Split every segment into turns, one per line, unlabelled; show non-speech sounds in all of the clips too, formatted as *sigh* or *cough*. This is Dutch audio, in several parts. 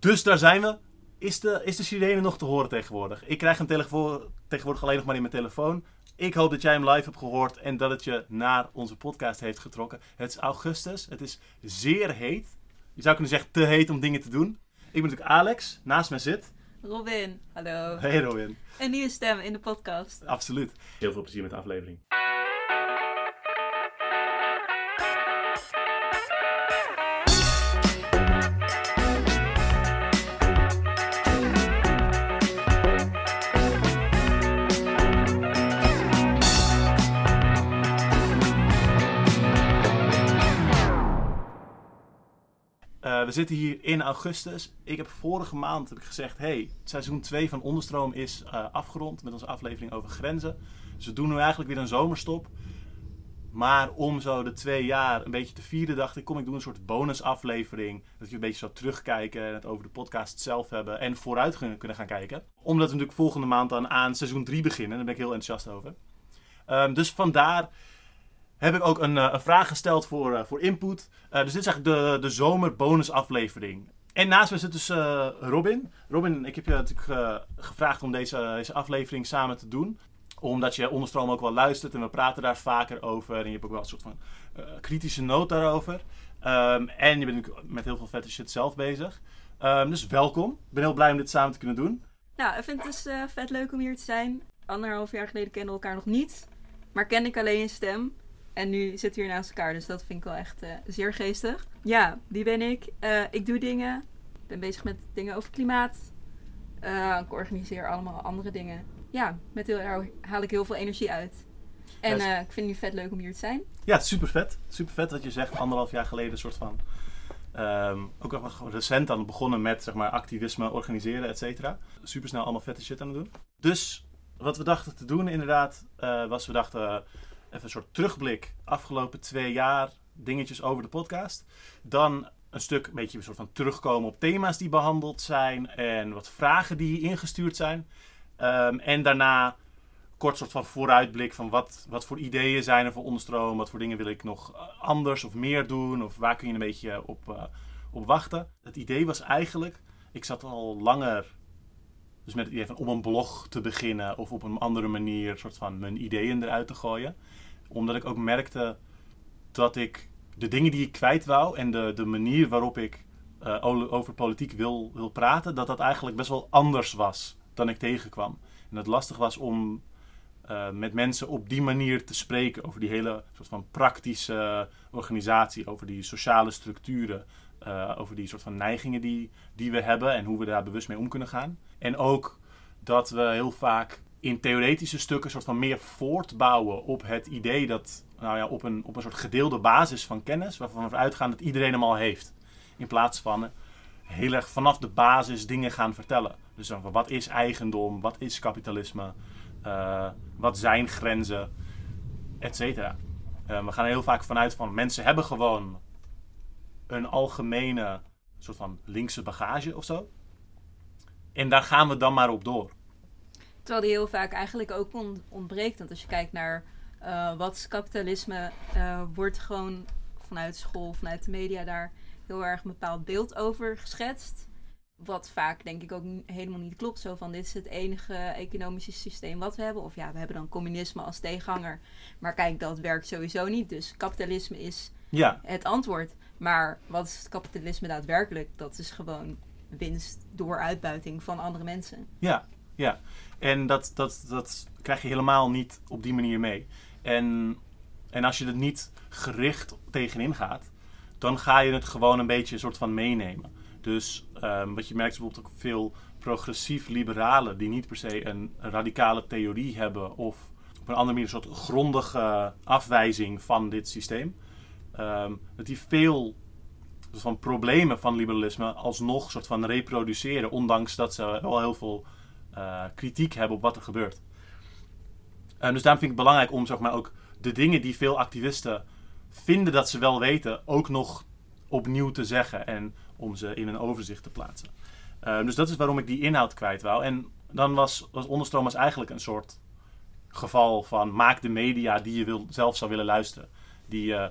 Dus daar zijn we. Is de, is de sirene nog te horen tegenwoordig? Ik krijg hem tegenwoordig alleen nog maar in mijn telefoon. Ik hoop dat jij hem live hebt gehoord en dat het je naar onze podcast heeft getrokken. Het is augustus. Het is zeer heet. Je zou kunnen zeggen te heet om dingen te doen. Ik ben natuurlijk Alex. Naast mij zit...
Robin, hallo.
Hey Robin.
Een nieuwe stem in de podcast.
Absoluut. Heel veel plezier met de aflevering. We zitten hier in augustus. Ik heb vorige maand heb ik gezegd: hey, seizoen 2 van Onderstroom is uh, afgerond met onze aflevering over grenzen. Dus we doen nu eigenlijk weer een zomerstop. Maar om zo de twee jaar een beetje te vieren, dacht ik: kom ik doe een soort bonusaflevering. Dat je een beetje zo terugkijken en het over de podcast zelf hebben en vooruit kunnen gaan kijken. Omdat we natuurlijk volgende maand dan aan seizoen 3 beginnen. Daar ben ik heel enthousiast over. Um, dus vandaar heb ik ook een, uh, een vraag gesteld voor, uh, voor input. Uh, dus dit is eigenlijk de, de zomerbonusaflevering. En naast me zit dus Robin. Robin, ik heb je natuurlijk gevraagd om deze, aflevering samen te doen. Omdat je onderstroom ook wel luistert en we praten daar vaker over. En je hebt ook wel een soort van kritische noot daarover. Um, en je bent natuurlijk met heel veel vette shit zelf bezig. Um, dus welkom. Ik ben heel blij om dit samen te kunnen doen.
Nou, ik vind het dus vet leuk om hier te zijn. Anderhalf jaar geleden kenden we elkaar nog niet. Maar ken ik alleen je stem. En nu zitten we hier naast elkaar, dus dat vind ik wel echt uh, zeer geestig. Ja, wie ben ik? Uh, ik doe dingen. Ik ben bezig met dingen over klimaat. Uh, ik organiseer allemaal andere dingen. Ja, met heel, haal ik heel veel energie uit. En ja, ik vind het vet leuk om hier te zijn.
Ja, super vet. Super vet dat je zegt anderhalf jaar geleden een soort van... Um, ook nog recent dan begonnen met zeg maar, activisme, organiseren, et cetera. Super snel allemaal vette shit aan het doen. Dus wat we dachten te doen inderdaad, was we dachten even een soort terugblik afgelopen twee jaar, dingetjes over de podcast. Dan een stuk, een beetje een soort van terugkomen op thema's die behandeld zijn en wat vragen die ingestuurd zijn. Um, en daarna kort soort van vooruitblik van wat, wat voor ideeën zijn er voor onderstroom, wat voor dingen wil ik nog anders of meer doen of waar kun je een beetje op, uh, op wachten. Het idee was eigenlijk, ik zat al langer dus met het idee van om een blog te beginnen of op een andere manier soort van mijn ideeën eruit te gooien. Omdat ik ook merkte dat ik de dingen die ik kwijt wou en de, de manier waarop ik uh, over politiek wil, wil praten, dat dat eigenlijk best wel anders was dan ik tegenkwam. En dat het lastig was om uh, met mensen op die manier te spreken over die hele soort van praktische organisatie, over die sociale structuren, uh, over die soort van neigingen die, die we hebben en hoe we daar bewust mee om kunnen gaan. En ook dat we heel vaak in theoretische stukken soort van meer voortbouwen op het idee dat, nou ja, op een, op een soort gedeelde basis van kennis, waarvan we uitgaan dat iedereen hem al heeft. In plaats van heel erg vanaf de basis dingen gaan vertellen. Dus van wat is eigendom, wat is kapitalisme, uh, wat zijn grenzen, et cetera. Uh, we gaan er heel vaak vanuit van mensen hebben gewoon een algemene soort van linkse bagage of zo. En daar gaan we dan maar op door.
Terwijl die heel vaak eigenlijk ook ontbreekt. Want als je kijkt naar uh, wat is kapitalisme, uh, wordt gewoon vanuit school, vanuit de media daar heel erg een bepaald beeld over geschetst. Wat vaak denk ik ook helemaal niet klopt. Zo van dit is het enige economische systeem wat we hebben. Of ja, we hebben dan communisme als tegenhanger. Maar kijk, dat werkt sowieso niet. Dus kapitalisme is ja. het antwoord. Maar wat is het kapitalisme daadwerkelijk? Dat is gewoon winst door uitbuiting van andere mensen.
Ja, ja. En dat, dat, dat krijg je helemaal niet op die manier mee. En, en als je er niet gericht tegenin gaat, dan ga je het gewoon een beetje een soort van meenemen. Dus um, wat je merkt bijvoorbeeld ook veel progressief liberalen die niet per se een radicale theorie hebben of op een andere manier een soort grondige afwijzing van dit systeem. Um, dat die veel dus van problemen van liberalisme alsnog soort van reproduceren, ondanks dat ze wel heel veel uh, kritiek hebben op wat er gebeurt. Um, dus daarom vind ik het belangrijk om zeg maar, ook de dingen die veel activisten vinden dat ze wel weten, ook nog opnieuw te zeggen en om ze in een overzicht te plaatsen. Um, dus dat is waarom ik die inhoud kwijt wou. En dan was, was Onderstroom was eigenlijk een soort geval van maak de media die je wil, zelf zou willen luisteren. Die, uh,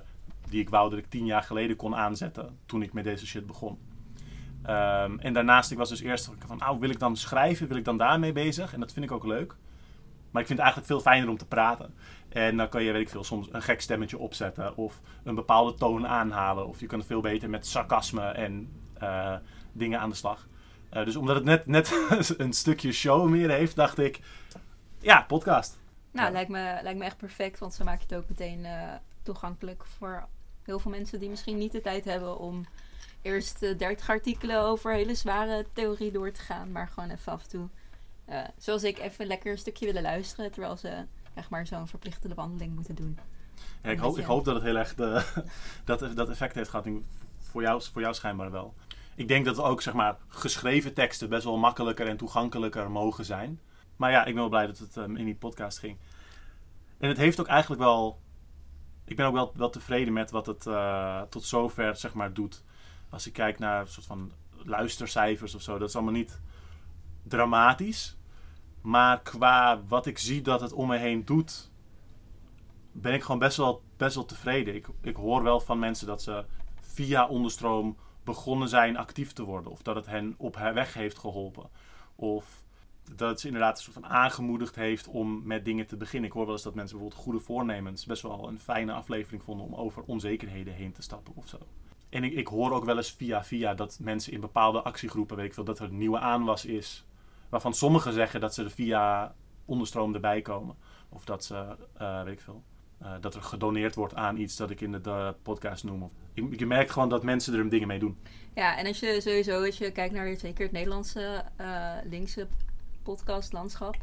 die ik wou dat ik tien jaar geleden kon aanzetten toen ik met deze shit begon. Ehm, en daarnaast, ik was dus eerst van, nou, wil ik dan schrijven? Wil ik dan daarmee bezig? En dat vind ik ook leuk. Maar ik vind het eigenlijk veel fijner om te praten. En dan kan je, weet ik veel, soms een gek stemmetje opzetten. Of een bepaalde toon aanhalen. Of je kan veel beter met sarcasme en eh, dingen aan de slag. Eh, dus omdat het net, net *laughs* een stukje show meer heeft, dacht ik, ja, podcast.
Nou, lijkt, me, lijkt me echt perfect, want zo maak je het ook meteen eh, toegankelijk voor heel veel mensen die misschien niet de tijd hebben om eerst eh, 30 artikelen over hele zware theorie door te gaan, maar gewoon even af en toe, eh, zoals ik, even lekker een stukje willen luisteren, terwijl ze echt maar zo'n verplichte wandeling moeten doen.
Ja, ik, hoop, ik hoop dat het heel erg de, *laughs* dat, dat effect heeft gehad. Voor jou, voor jou schijnbaar wel. Ik denk dat ook zeg maar, geschreven teksten best wel makkelijker en toegankelijker mogen zijn. Maar ja, ik ben wel blij dat het ehm, in die podcast ging. En het heeft ook eigenlijk wel. Ik ben ook wel, wel tevreden met wat het eh, tot zover zeg maar, doet. Als ik kijk naar soort van luistercijfers of zo, dat is allemaal niet dramatisch. Maar qua wat ik zie dat het om me heen doet, ben ik gewoon best wel, best wel tevreden. Ik, ik hoor wel van mensen dat ze via onderstroom begonnen zijn actief te worden. Of dat het hen op weg heeft geholpen. Of dat ze inderdaad een soort van aangemoedigd heeft om met dingen te beginnen. Ik hoor wel eens dat mensen bijvoorbeeld goede voornemens best wel een fijne aflevering vonden om over onzekerheden heen te stappen of zo. En ik, ik hoor ook wel eens via via dat mensen in bepaalde actiegroepen, weet ik veel, dat er een nieuwe aanwas is. Waarvan sommigen zeggen dat ze er via onderstroom erbij komen. Of dat ze, eh, weet ik veel, eh, dat er gedoneerd wordt aan iets dat ik in de, podcast noem. Je, je merkt gewoon dat mensen er dingen mee doen.
Ja, en als je sowieso, als je kijkt naar zeker het Nederlandse eh, linkse podcastlandschap,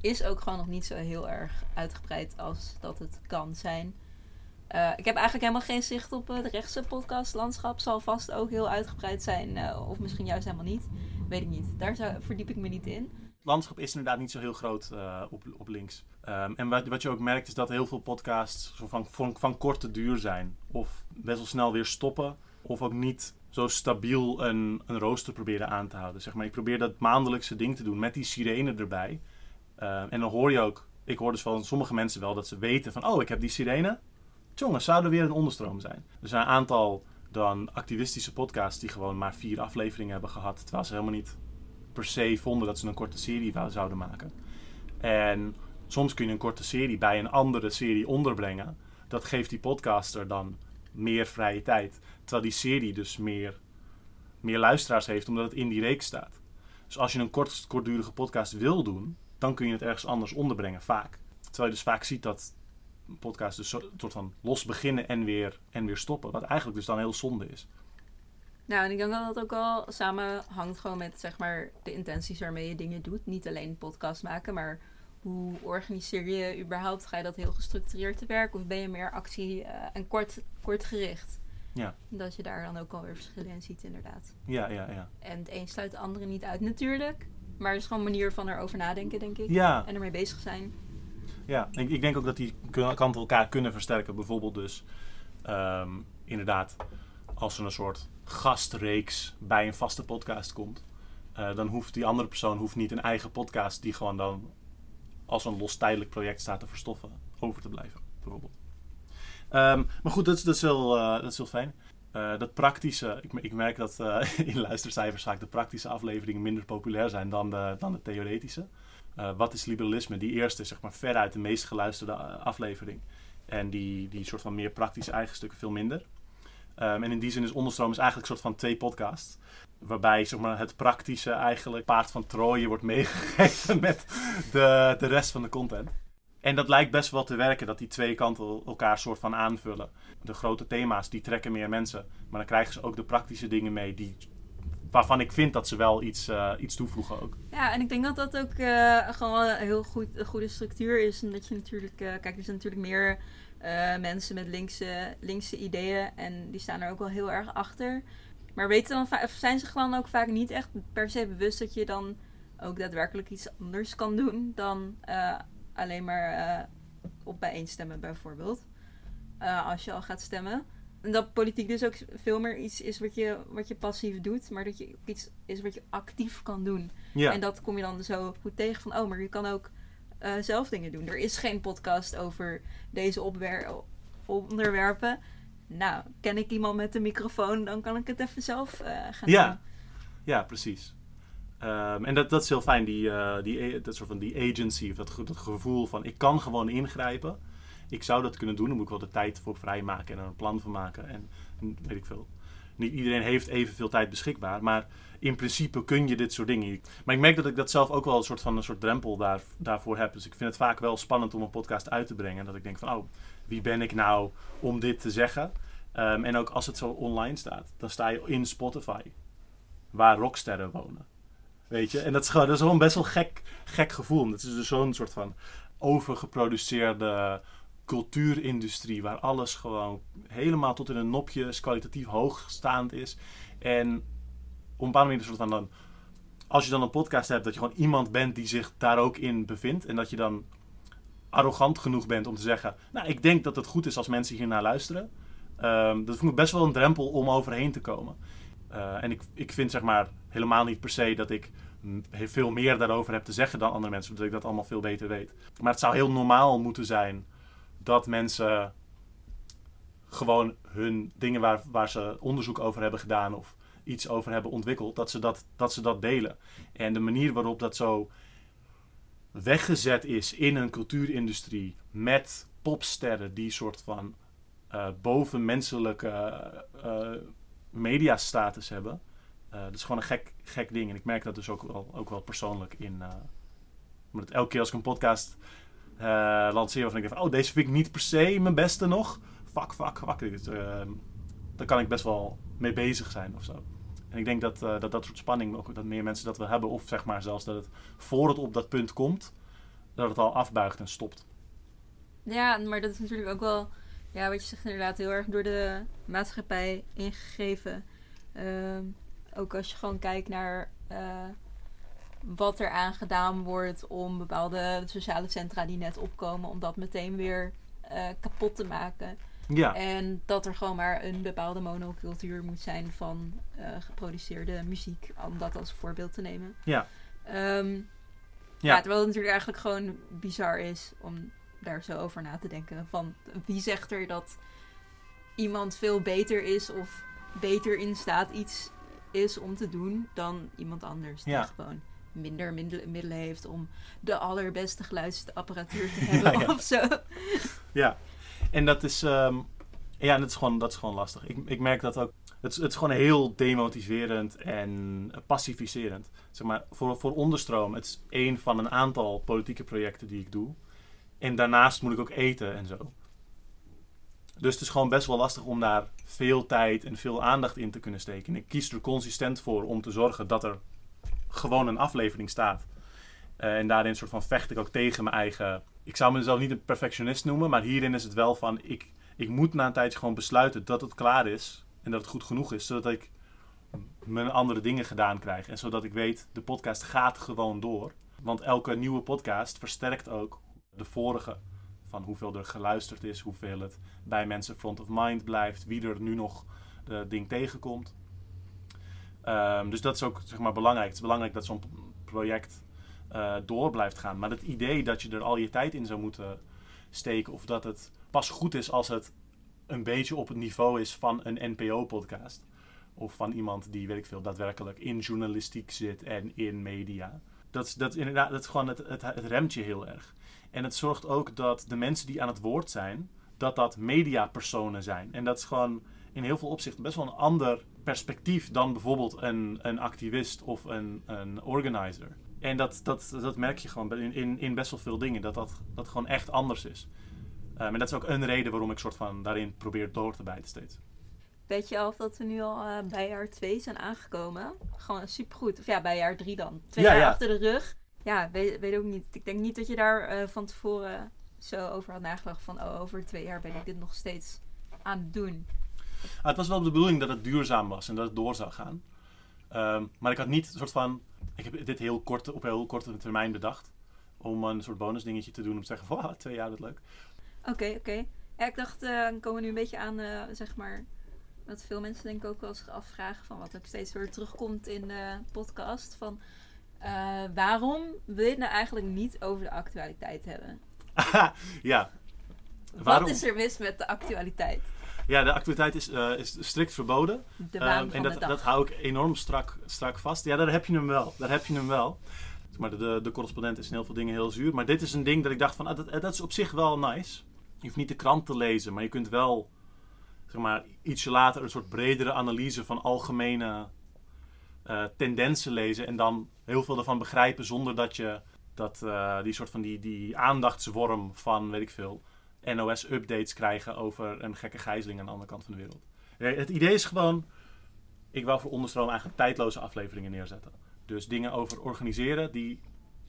is ook gewoon nog niet zo heel erg uitgebreid als dat het kan zijn. Eh, ik heb eigenlijk helemaal geen zicht op het rechtse podcastlandschap. Zal vast ook heel uitgebreid zijn, eh, of misschien juist helemaal niet. Weet ik niet. Daar verdiep ik me niet in.
Het landschap is inderdaad niet zo heel groot eh, op, op links. Ehm, en wat, wat je ook merkt is dat heel veel podcasts van, van, van korte duur zijn. Of best wel snel weer stoppen. Of ook niet zo stabiel een, een rooster proberen aan te houden. Zeg maar, ik probeer dat maandelijkse ding te doen met die sirene erbij. Ehm, en dan hoor je ook, ik hoor dus van sommige mensen wel dat ze weten van... Oh, ik heb die sirene. Jongens, zou er weer een onderstroom zijn? Er zijn een aantal dan activistische podcasts die gewoon maar vier afleveringen hebben gehad. Terwijl ze helemaal niet per se vonden dat ze een korte serie zouden maken. En soms kun je een korte serie bij een andere serie onderbrengen. Dat geeft die podcaster dan meer vrije tijd. Terwijl die serie dus meer, meer luisteraars heeft omdat het in die reeks staat. Dus als je een kort, kortdurige podcast wil doen, dan kun je het ergens anders onderbrengen, vaak. Terwijl je dus vaak ziet dat podcasts dus een soort van los beginnen en weer, en weer stoppen. Wat eigenlijk dus dan heel zonde is.
Nou, en ik denk dat dat ook wel samenhangt gewoon met zeg maar de intenties waarmee je dingen doet. Niet alleen podcast maken, maar hoe organiseer je überhaupt? Ga je dat heel gestructureerd te werk of ben je meer actie eh, en kort, kort gericht?
Ja.
Dat je daar dan ook alweer verschillen in ziet, inderdaad.
Ja, ja, ja.
En het een sluit de andere niet uit, natuurlijk. Maar het is gewoon een manier van erover nadenken, denk ik.
Ja,
En ermee bezig zijn.
Ja, ik, ik denk ook dat die kanten elkaar kunnen versterken. Bijvoorbeeld dus, ehm, inderdaad, als er een soort gastreeks bij een vaste podcast komt, eh, dan hoeft die andere persoon hoeft niet een eigen podcast die gewoon dan als een los tijdelijk project staat te verstoffen, over te blijven, bijvoorbeeld. Ehm, maar goed, dat is, heel, eh, dat is heel fijn. Eh, dat praktische, ik, ik merk dat eh, *laughs* in luistercijfers vaak de praktische afleveringen minder populair zijn dan de, dan de theoretische. Wat is liberalisme? Die eerste is zeg maar veruit de meest geluisterde aflevering. En die, die soort van meer praktische eigen stukken veel minder. Ehm, en in die zin is Onderstroom is eigenlijk een soort van twee podcasts. Waarbij zeg maar, het praktische eigenlijk paard van Troje wordt meegegeven *laughs* met de, de rest van de content. En dat lijkt best wel te werken, dat die twee kanten elkaar soort van aanvullen. De grote thema's, die trekken meer mensen. Maar dan krijgen ze ook de praktische dingen mee, die, waarvan ik vind dat ze wel iets, eh, iets toevoegen ook.
Ja, en ik denk dat dat ook eh, gewoon een heel goed, een goede structuur is. Omdat je natuurlijk, eh, kijk, er zijn natuurlijk meer mensen met linkse, linkse ideeën en die staan er ook wel heel erg achter. Maar weten dan, of zijn zich dan ook vaak niet echt per se bewust dat je dan ook daadwerkelijk iets anders kan doen dan alleen maar eh, op bijeenstemmen bijvoorbeeld. Eh, als je al gaat stemmen. En dat politiek dus ook veel meer iets is wat je, wat je passief doet, maar dat je iets is wat je actief kan doen.
Ja,
En dat kom je dan zo goed tegen van, oh, maar je kan ook eh, zelf dingen doen. Er is geen podcast over deze onderwerpen. Nou, ken ik iemand met een microfoon, dan kan ik het even zelf gaan
Ja.
doen.
Ja, precies. Ehm, en dat, dat is heel fijn, die, eh, die, dat soort van die agency, of dat, dat gevoel van ik kan gewoon ingrijpen. Ik zou dat kunnen doen, dan moet ik wel de tijd voor vrijmaken en er een plan van maken. En weet ik veel. Niet iedereen heeft evenveel tijd beschikbaar, maar in principe kun je dit soort dingen. Maar ik merk dat ik dat zelf ook wel een soort van een soort drempel daar, daarvoor heb. Dus ik vind het vaak wel spannend om een podcast uit te brengen. Dat ik denk van, oh, wie ben ik nou om dit te zeggen? Ehm, en ook als het zo online staat, dan sta je in Spotify, waar rocksterren wonen. Weet je? En dat is gewoon, dat best wel gek, gek gevoel. Het is dus zo'n soort van overgeproduceerde cultuurindustrie, waar alles gewoon helemaal tot in een nopje kwalitatief hoogstaand is. En op een bepaalde manier een soort van dan, als je dan een podcast hebt, dat je gewoon iemand bent die zich daar ook in bevindt. En dat je dan arrogant genoeg bent om te zeggen, nou, ik denk dat het goed is als mensen hier naar luisteren. Ehm, dat vond ik best wel een drempel om overheen te komen. Uh, en ik, ik vind zeg maar helemaal niet per se dat ik veel meer daarover heb te zeggen dan andere mensen, omdat ik dat allemaal veel beter weet. Maar het zou heel normaal moeten zijn dat mensen gewoon hun dingen waar, waar ze onderzoek over hebben gedaan of iets over hebben ontwikkeld, dat ze dat, dat ze dat delen. En de manier waarop dat zo weggezet is in een cultuurindustrie met popsterren die soort van uh, bovenmenselijke uh, mediastatus hebben. Uh, dat is gewoon een gek, gek ding. En ik merk dat dus ook wel, ook wel persoonlijk in. Uh, omdat elke keer als ik een podcast uh, lanceer waarvan ik denk van, oh, deze vind ik niet per se mijn beste nog. Fuck, fuck, fuck. Dus, daar kan ik best wel mee bezig zijn of zo. En ik denk dat, dat dat soort spanning, ook dat meer mensen dat wel hebben. Of zeg maar zelfs dat het voor het op dat punt komt, dat het al afbuigt en stopt.
Ja, maar dat is natuurlijk ook wel, ja, wat je zegt inderdaad, heel erg door de maatschappij ingegeven. Uh, ook als je gewoon kijkt naar uh, wat er aan gedaan wordt om bepaalde sociale centra die net opkomen, om dat meteen weer uh, kapot te maken.
Ja.
En dat er gewoon maar een bepaalde monocultuur moet zijn van uh, geproduceerde muziek, om dat als voorbeeld te nemen.
Ja.
Um, ja. ja. terwijl het natuurlijk eigenlijk gewoon bizar is om daar zo over na te denken. Van wie zegt er dat iemand veel beter is of beter in staat iets is om te doen dan iemand anders. Die gewoon minder middelen, heeft om de allerbeste geluidsapparatuur te *laughs* hebben
Ja, ja.
of zo.
Ja, en dat is, ehm, ja, dat is, gewoon, dat is gewoon lastig. Ik, ik merk dat ook. Het is, het is gewoon heel demotiverend en pacificerend. Zeg maar, voor, voor onderstroom, het is één van een aantal politieke projecten die ik doe. En daarnaast moet ik ook eten en zo. Dus het is gewoon best wel lastig om daar veel tijd en veel aandacht in te kunnen steken. En ik kies er consistent voor om te zorgen dat er gewoon een aflevering staat. Uh, en daarin soort van vecht ik ook tegen mijn eigen. Ik zou mezelf niet een perfectionist noemen, maar hierin is het wel van ik, ik moet na een tijdje gewoon besluiten dat het klaar is en dat het goed genoeg is, zodat ik mijn andere dingen gedaan krijg en zodat ik weet de podcast gaat gewoon door. Want elke nieuwe podcast versterkt ook de vorige van hoeveel er geluisterd is, hoeveel het bij mensen front of mind blijft, wie er nu nog de ding tegenkomt. Um, dus dat is ook zeg maar belangrijk. Het is belangrijk dat zo'n project uh, door blijft gaan. Maar het idee dat je er al je tijd in zou moeten steken, of dat het pas goed is als het een beetje op het niveau is van een NPO-podcast. Of van iemand die, weet ik veel, daadwerkelijk in journalistiek zit en in media. Dat is, dat inderdaad dat is gewoon het, het, het heel erg. En het zorgt ook dat de mensen die aan het woord zijn, dat dat mediapersonen zijn. En dat is gewoon in heel veel opzichten best wel een ander perspectief dan bijvoorbeeld een, een activist of een, een organizer. En dat, dat, dat merk je gewoon in, in, in best wel veel dingen, dat dat, dat gewoon echt anders is. Um, en dat is ook een reden waarom ik soort van daarin probeer door te bijten steeds.
Weet je al dat we nu al uh, bij jaar 2 zijn aangekomen? Gewoon supergoed. Of ja, bij jaar 3 dan. Twee
Ja,
jaar
ja.
achter de rug. Ja, weet, weet ook niet. Ik denk niet dat je daar uh, van tevoren zo over had nagedacht van... oh, over twee jaar ben ik dit nog steeds aan het doen.
Ah, het was wel de bedoeling dat het duurzaam was en dat het door zou gaan. Um, maar ik had niet een soort van... Ik heb dit heel kort, op heel korte termijn bedacht. Om een soort bonusdingetje te doen om te zeggen van... Wow, *laughs* twee jaar, dat leuk.
Oké, okay, oké. Okay. Ja, ik dacht, uh, we komen nu een beetje aan, uh, zeg maar... Dat veel mensen denk ik ook wel zich afvragen van wat ook steeds weer terugkomt in de podcast. Van uh, waarom wil je het nou eigenlijk niet over de actualiteit hebben? *laughs*
ja.
Waarom? Wat is er mis met de actualiteit?
Ja, de actualiteit is, eh, is strikt verboden.
De waan
en dat,
de dag.
dat hou ik enorm strak, strak vast. Ja, daar heb je hem wel. Daar heb je hem wel. Maar de, de, de correspondent is in heel veel dingen heel zuur. Maar dit is een ding dat ik dacht van, ah, dat, dat is op zich wel nice. Je hoeft niet de krant te lezen, maar je kunt wel, zeg maar, ietsje later een soort bredere analyse van algemene eh, tendensen lezen. En dan heel veel ervan begrijpen zonder dat je dat, eh, die soort van die, die aandachtsworm van, weet ik veel, NOS-updates krijgen over een gekke gijzeling aan de andere kant van de wereld. Het idee is gewoon, ik wou voor onderstroom eigenlijk tijdloze afleveringen neerzetten. Dus dingen over organiseren die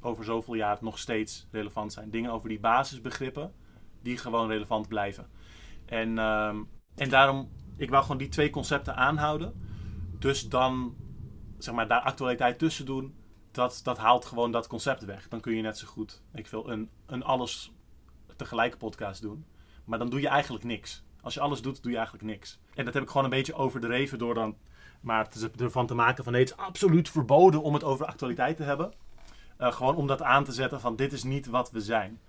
over zoveel jaar nog steeds relevant zijn. Dingen over die basisbegrippen die gewoon relevant blijven. En, ehm, en daarom, ik wou gewoon die twee concepten aanhouden. Dus dan, zeg maar, daar actualiteit tussen doen. Dat, dat haalt gewoon dat concept weg. Dan kun je net zo goed, ik wil een, een alles tegelijk podcast doen. Maar dan doe je eigenlijk niks. Als je alles doet, doe je eigenlijk niks. En dat heb ik gewoon een beetje overdreven door dan maar ervan te maken van nee, het is absoluut verboden om het over actualiteit te hebben. Eh, gewoon om dat aan te zetten van dit is niet wat we zijn.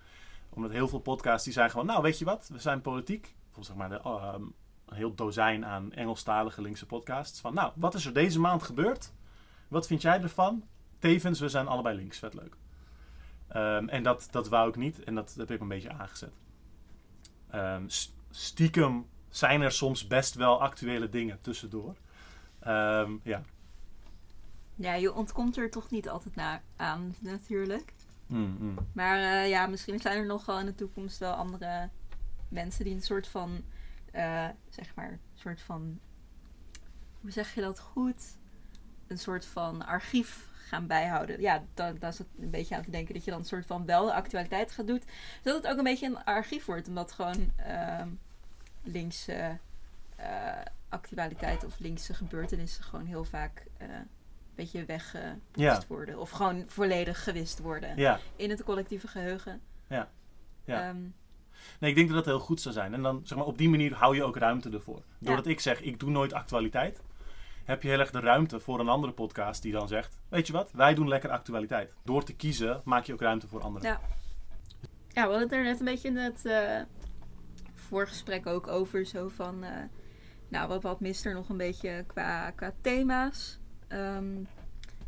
Omdat heel veel podcasts die zijn gewoon, nou weet je wat, we zijn politiek. Bijvoorbeeld zeg maar de, ehm, een heel dozijn aan Engelstalige linkse podcasts. Van nou, wat is er deze maand gebeurd? Wat vind jij ervan? Tevens, we zijn allebei links, vet leuk. Ehm, en dat, dat wou ik niet en dat, dat heb ik een beetje aangezet. Ehm, stiekem zijn er soms best wel actuele dingen tussendoor. Ehm, ja.
Ja, je ontkomt er toch niet altijd naar aan, natuurlijk.
Mm, mm.
Maar eh, ja, misschien zijn er nog wel in de toekomst wel andere mensen die een soort van, eh, zeg maar, een soort van, hoe zeg je dat goed? Een soort van archief gaan bijhouden. Ja, daar, daar is het een beetje aan te denken dat je dan een soort van wel de actualiteit gaat doen. Zodat het ook een beetje een archief wordt, omdat gewoon ehm linkse eh, actualiteit of linkse gebeurtenissen gewoon heel vaak eh, een beetje weggepust
Ja.
worden. Of gewoon volledig gewist worden
ja.
in het collectieve geheugen.
Ja. Ja.
Ehm,
Nee, ik denk dat dat heel goed zou zijn. En dan, zeg maar, op die manier hou je ook ruimte ervoor. Doordat ik zeg, ik doe nooit actualiteit, heb je heel erg de ruimte voor een andere podcast die dan zegt, weet je wat, wij doen lekker actualiteit. Door te kiezen maak je ook ruimte voor anderen.
Ja. ja, we hadden het er net een beetje in het eh, voorgesprek ook over. Zo van, eh, nou, wat, wat mist er nog een beetje qua, qua thema's? Ehm,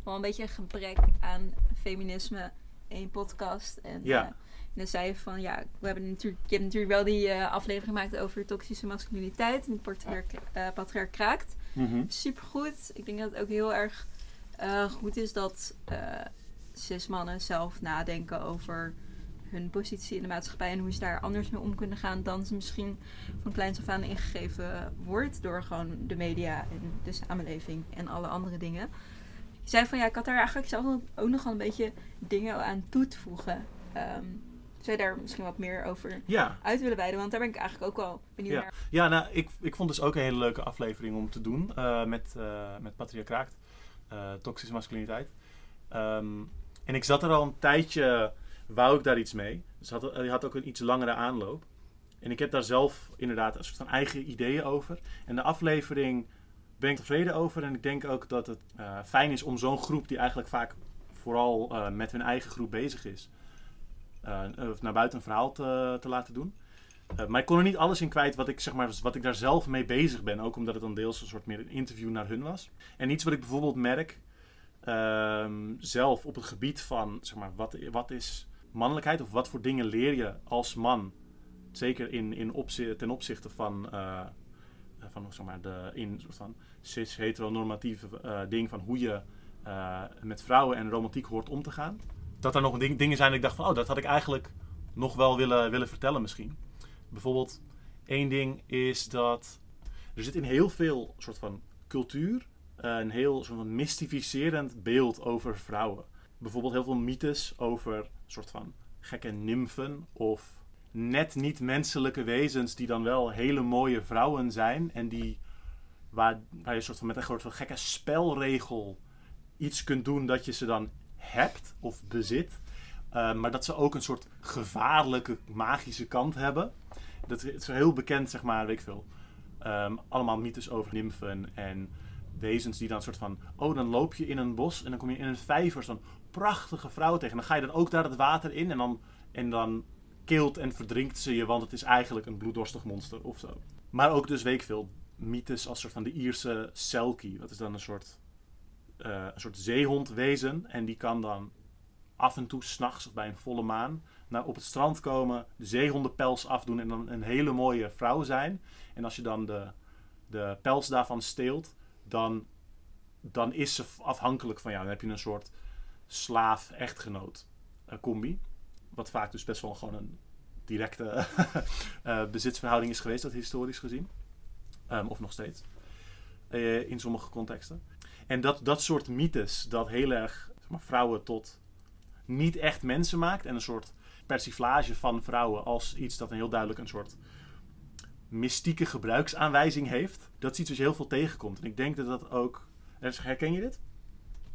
wel een beetje een gebrek aan feminisme in podcast. En,
Ja.
eh, en dan zei je van, ja, we hebben natuurlijk, je hebt natuurlijk wel die aflevering gemaakt over toxische masculiniteit. En eh patriarch kraakt.
Mhm.
Supergoed. Ik denk dat het ook heel erg eh, goed is dat eh cis-mannen zelf nadenken over hun positie in de maatschappij en hoe ze daar anders mee om kunnen gaan dan ze misschien van kleins af aan ingegeven wordt door gewoon de media en de samenleving en alle andere dingen. Je zei van ja, ik had daar eigenlijk zelf ook nog een beetje dingen aan toe te voegen. Ehm, daar misschien wat meer over
Ja,
uit willen wijden? Want daar ben ik eigenlijk ook wel benieuwd
Ja.
naar.
ja nou, ik, ik vond dus ook een hele leuke aflevering om te doen eh, met, eh met Patria Kraakt. eh, toxische masculiniteit. Ehm, en ik zat er al een tijdje, wou ik daar iets mee. Dus had, hij had ook een iets langere aanloop. En ik heb daar zelf inderdaad een soort van eigen ideeën over. En de aflevering ben ik tevreden over. En ik denk ook dat het fijn is om zo'n groep die eigenlijk vaak vooral met hun eigen groep bezig is, of naar buiten een verhaal te, te laten doen. Uh, maar ik kon er niet alles in kwijt wat ik, zeg maar, wat ik daar zelf mee bezig ben. Ook omdat het dan deels een soort meer een interview naar hun was. En iets wat ik bijvoorbeeld merk ehm, zelf op het gebied van zeg maar, wat, wat is mannelijkheid of wat voor dingen leer je als man. Zeker in, in ten opzichte van, eh, van zeg maar, de in soort van cis-heteronormatieve eh, ding van hoe je eh, met vrouwen en romantiek hoort om te gaan. Dat er nog ding, dingen zijn dat ik dacht van, oh, dat had ik eigenlijk nog wel willen, willen vertellen misschien. Bijvoorbeeld, één ding is dat er zit in heel veel soort van cultuur eh, een heel soort van mystificerend beeld over vrouwen. Bijvoorbeeld heel veel mythes over soort van gekke nymfen of net niet menselijke wezens die dan wel hele mooie vrouwen zijn en die waar, waar je soort van met een soort van gekke spelregel iets kunt doen dat je ze dan hebt of bezit. Uh, maar dat ze ook een soort gevaarlijke magische kant hebben. Dat is heel bekend, zeg maar, weet ik veel. Um, allemaal mythes over nymfen en wezens die dan soort van... Oh, dan loop je in een bos en dan kom je in een vijver zo'n prachtige vrouw tegen. En dan ga je dan ook daar het water in en dan, en dan keelt en verdrinkt ze je, want het is eigenlijk een bloeddorstig monster of zo. maar ook dus weet ik veel mythes als soort van de Ierse selkie. Dat is dan een soort, eh, een soort zeehondwezen. En die kan dan af en toe s'nachts of bij een volle maan naar op het strand komen, de zeehondenpels afdoen en dan een hele mooie vrouw zijn. En als je dan de, de pels daarvan steelt, dan, dan is ze afhankelijk van jou. Dan heb je een soort slaaf-echtgenoot eh, combi. Wat vaak dus best wel gewoon een directe uh, *laughs* bezitsverhouding is geweest, dat historisch gezien. Ehm, of nog steeds. Eh, in sommige contexten. En dat, dat soort mythes, dat heel erg zeg maar, vrouwen tot niet echt mensen maakt. En een soort persiflage van vrouwen als iets dat een heel duidelijk een soort mystieke gebruiksaanwijzing heeft. Dat is iets wat je heel veel tegenkomt. En ik denk dat dat ook... Herken je dit?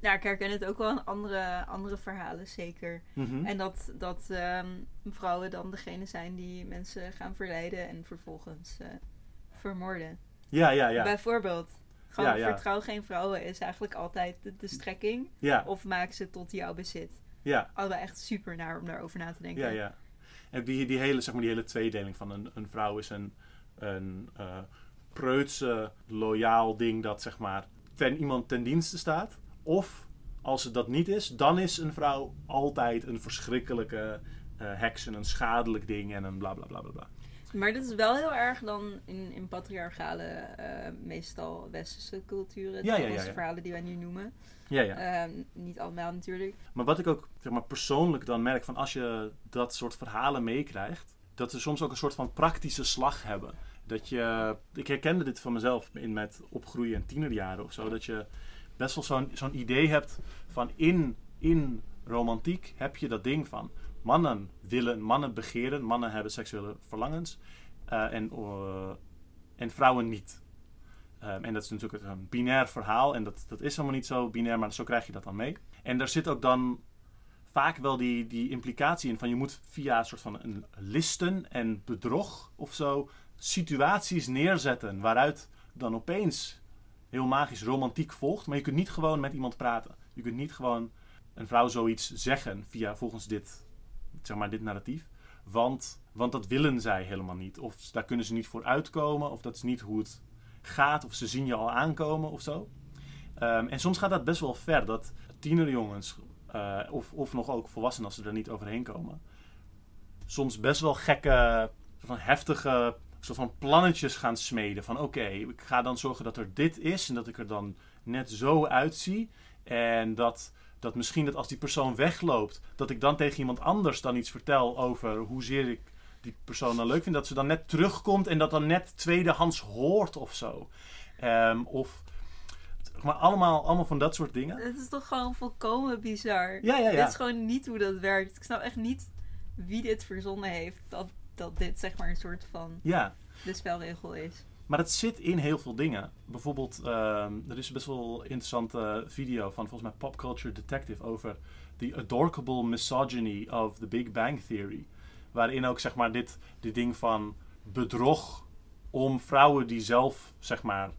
Ja, ik herken het ook wel in andere, andere verhalen, zeker.
Mhm.
En dat, dat ehm, vrouwen dan degene zijn die mensen gaan verleiden en vervolgens eh, vermoorden.
Ja, ja, ja.
Bijvoorbeeld. Gewoon
Ja, ja.
vertrouw geen vrouwen is eigenlijk altijd de, de strekking.
Ja,
Of maak ze tot jouw bezit.
ja,
Allebei echt super naar om daarover na te denken.
ja, ja. En die, die, hele, zeg maar, die hele tweedeling van een, een vrouw is een, een eh, preutse, loyaal ding dat zeg maar ten iemand ten dienste staat. Of als het dat niet is, dan is een vrouw altijd een verschrikkelijke eh, heks en een schadelijk ding en een bla bla bla bla. bla.
Maar dit is wel heel erg dan in, in patriarchale, eh, meestal westerse culturen.
Ja, ja.
verhalen die wij nu noemen.
Ja, ja.
Ehm, niet allemaal natuurlijk.
Maar wat ik ook zeg maar, persoonlijk dan merk van als je dat soort verhalen meekrijgt, dat ze soms ook een soort van praktische slag hebben. Dat je, ik herkende dit van mezelf in met opgroeien en tienerjaren of zo, dat je best wel zo'n zo'n idee hebt van in, in romantiek heb je dat ding van mannen willen, mannen begeren, mannen hebben seksuele verlangens eh, en, eh, en vrouwen niet. Ehm, en dat is natuurlijk een binair verhaal. En dat, dat is helemaal niet zo binair, maar zo krijg je dat dan mee. En daar zit ook dan vaak wel die, die implicatie in van je moet via een soort van een listen en bedrog of zo situaties neerzetten waaruit dan opeens heel magisch romantiek volgt. Maar je kunt niet gewoon met iemand praten. Je kunt niet gewoon een vrouw zoiets zeggen via volgens dit, zeg maar, dit narratief. Want, want dat willen zij helemaal niet. Of daar kunnen ze niet voor uitkomen. Of dat is niet hoe het gaat. Of ze zien je al aankomen of zo. Ehm, en soms gaat dat best wel ver. Dat tienerjongens, eh, of, of nog ook volwassenen als ze er niet overheen komen. Soms best wel gekke, van heftige soort van plannetjes gaan smeden. Van oké, ik ga dan zorgen dat er dit is. En dat ik er dan net zo uitzie. En dat, dat misschien dat als die persoon wegloopt, dat ik dan tegen iemand anders dan iets vertel over hoezeer ik die persoon dan leuk vind. Dat ze dan net terugkomt en dat dan net tweedehands hoort of zo. Ehm, of maar allemaal, allemaal van dat soort dingen.
Het is toch gewoon volkomen bizar.
Ja, ja, ja.
Dit is gewoon niet hoe dat werkt. Ik snap echt niet wie dit verzonnen heeft. Dat, dat dit zeg maar een soort van
Ja,
de spelregel is.
Maar het zit in heel veel dingen. Bijvoorbeeld, ehm, er is best wel interessante video van volgens mij Pop Culture Detective over the adorkable misogyny of the Big Bang Theory. Waarin ook zeg maar dit, dit ding van bedrog om vrouwen die zelf zeg maar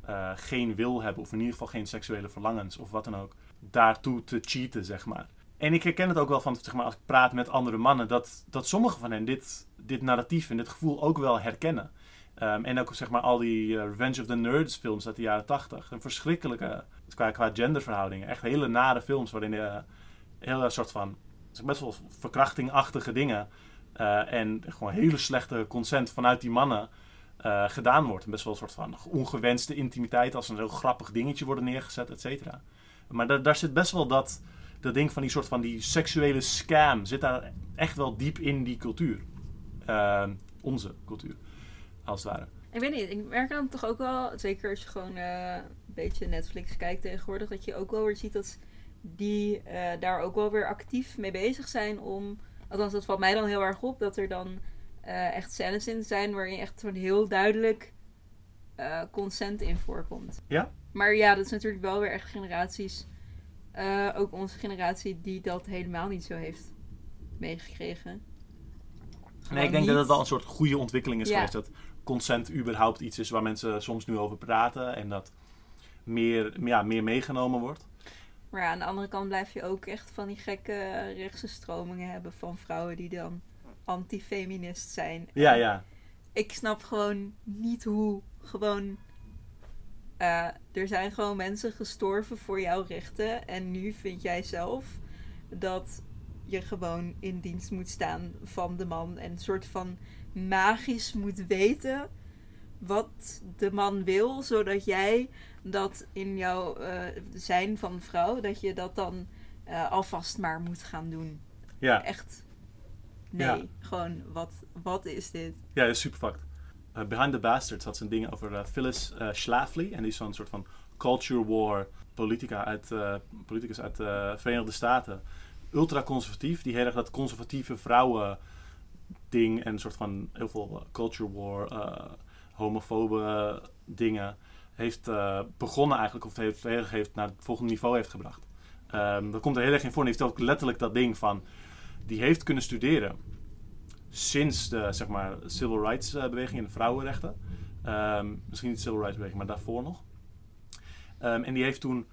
eh, geen wil hebben, of in ieder geval geen seksuele verlangens of wat dan ook, daartoe te cheaten, zeg maar. En ik herken het ook wel van, zeg maar, als ik praat met andere mannen, dat, dat sommige van hen dit, dit narratief en dit gevoel ook wel herkennen. Ehm, en ook zeg maar al die eh, Revenge of the Nerds films uit de jaren tachtig. Een verschrikkelijke, qua, qua genderverhoudingen, echt hele nare films waarin je heel een soort van, best wel verkrachtingachtige dingen eh, en gewoon hele slechte consent vanuit die mannen eh, gedaan wordt. Best wel een soort van ongewenste intimiteit als een heel grappig dingetje worden neergezet, et cetera. Maar daar, daar zit best wel dat, dat ding van die soort van die seksuele scam zit daar echt wel diep in die cultuur. Ehm, onze cultuur, als het ware.
Ik weet niet, ik merk dan toch ook wel, zeker als je gewoon eh, een beetje Netflix kijkt tegenwoordig, dat je ook wel weer ziet dat die eh, daar ook wel weer actief mee bezig zijn om, althans dat valt mij dan heel erg op, dat er dan eh, echt scènes in zijn waarin echt zo'n heel duidelijk consent in voorkomt.
Ja?
Maar ja, dat is natuurlijk wel weer echt generaties, ook onze generatie, die dat helemaal niet zo heeft meegekregen.
Nee, ik denk
niet.
dat het wel een soort goede ontwikkeling is
Ja.
geweest. Dat consent überhaupt iets is waar mensen soms nu over praten. En dat meer, ja, meer meegenomen wordt.
Maar ja, aan de andere kant blijf je ook echt van die gekke rechtse stromingen hebben van vrouwen die dan antifeminist zijn.
Ja,
En-
ja.
ik snap gewoon niet hoe gewoon. eh, er zijn gewoon mensen gestorven voor jouw rechten. En nu vind jij zelf dat je gewoon in dienst moet staan van de man. En een soort van magisch moet weten wat de man wil. Zodat jij dat in jouw eh, zijn van vrouw, dat je dat dan eh, alvast maar moet gaan doen.
Ja,
Echt. Nee,
Ja.
gewoon wat, wat is dit?
ja dat is super fucked. Eh, Behind the Bastards had ze een ding over Phyllis Schlafly. En die is zo'n soort van culture war politica uit, politicus uit de Verenigde Staten. Ultra-conservatief. Die heel erg dat conservatieve vrouwen ding en een soort van heel veel eh, culture war, eh, homofobe dingen heeft eh, begonnen eigenlijk, of heeft, heeft naar het volgende niveau heeft gebracht. Ehm, dat komt er heel erg in voor. En heeft ook letterlijk dat ding van, die heeft kunnen studeren sinds de zeg maar, civil rights beweging en de vrouwenrechten. Ehm, misschien niet de civil rights beweging, maar daarvoor nog. Ehm, en die heeft toen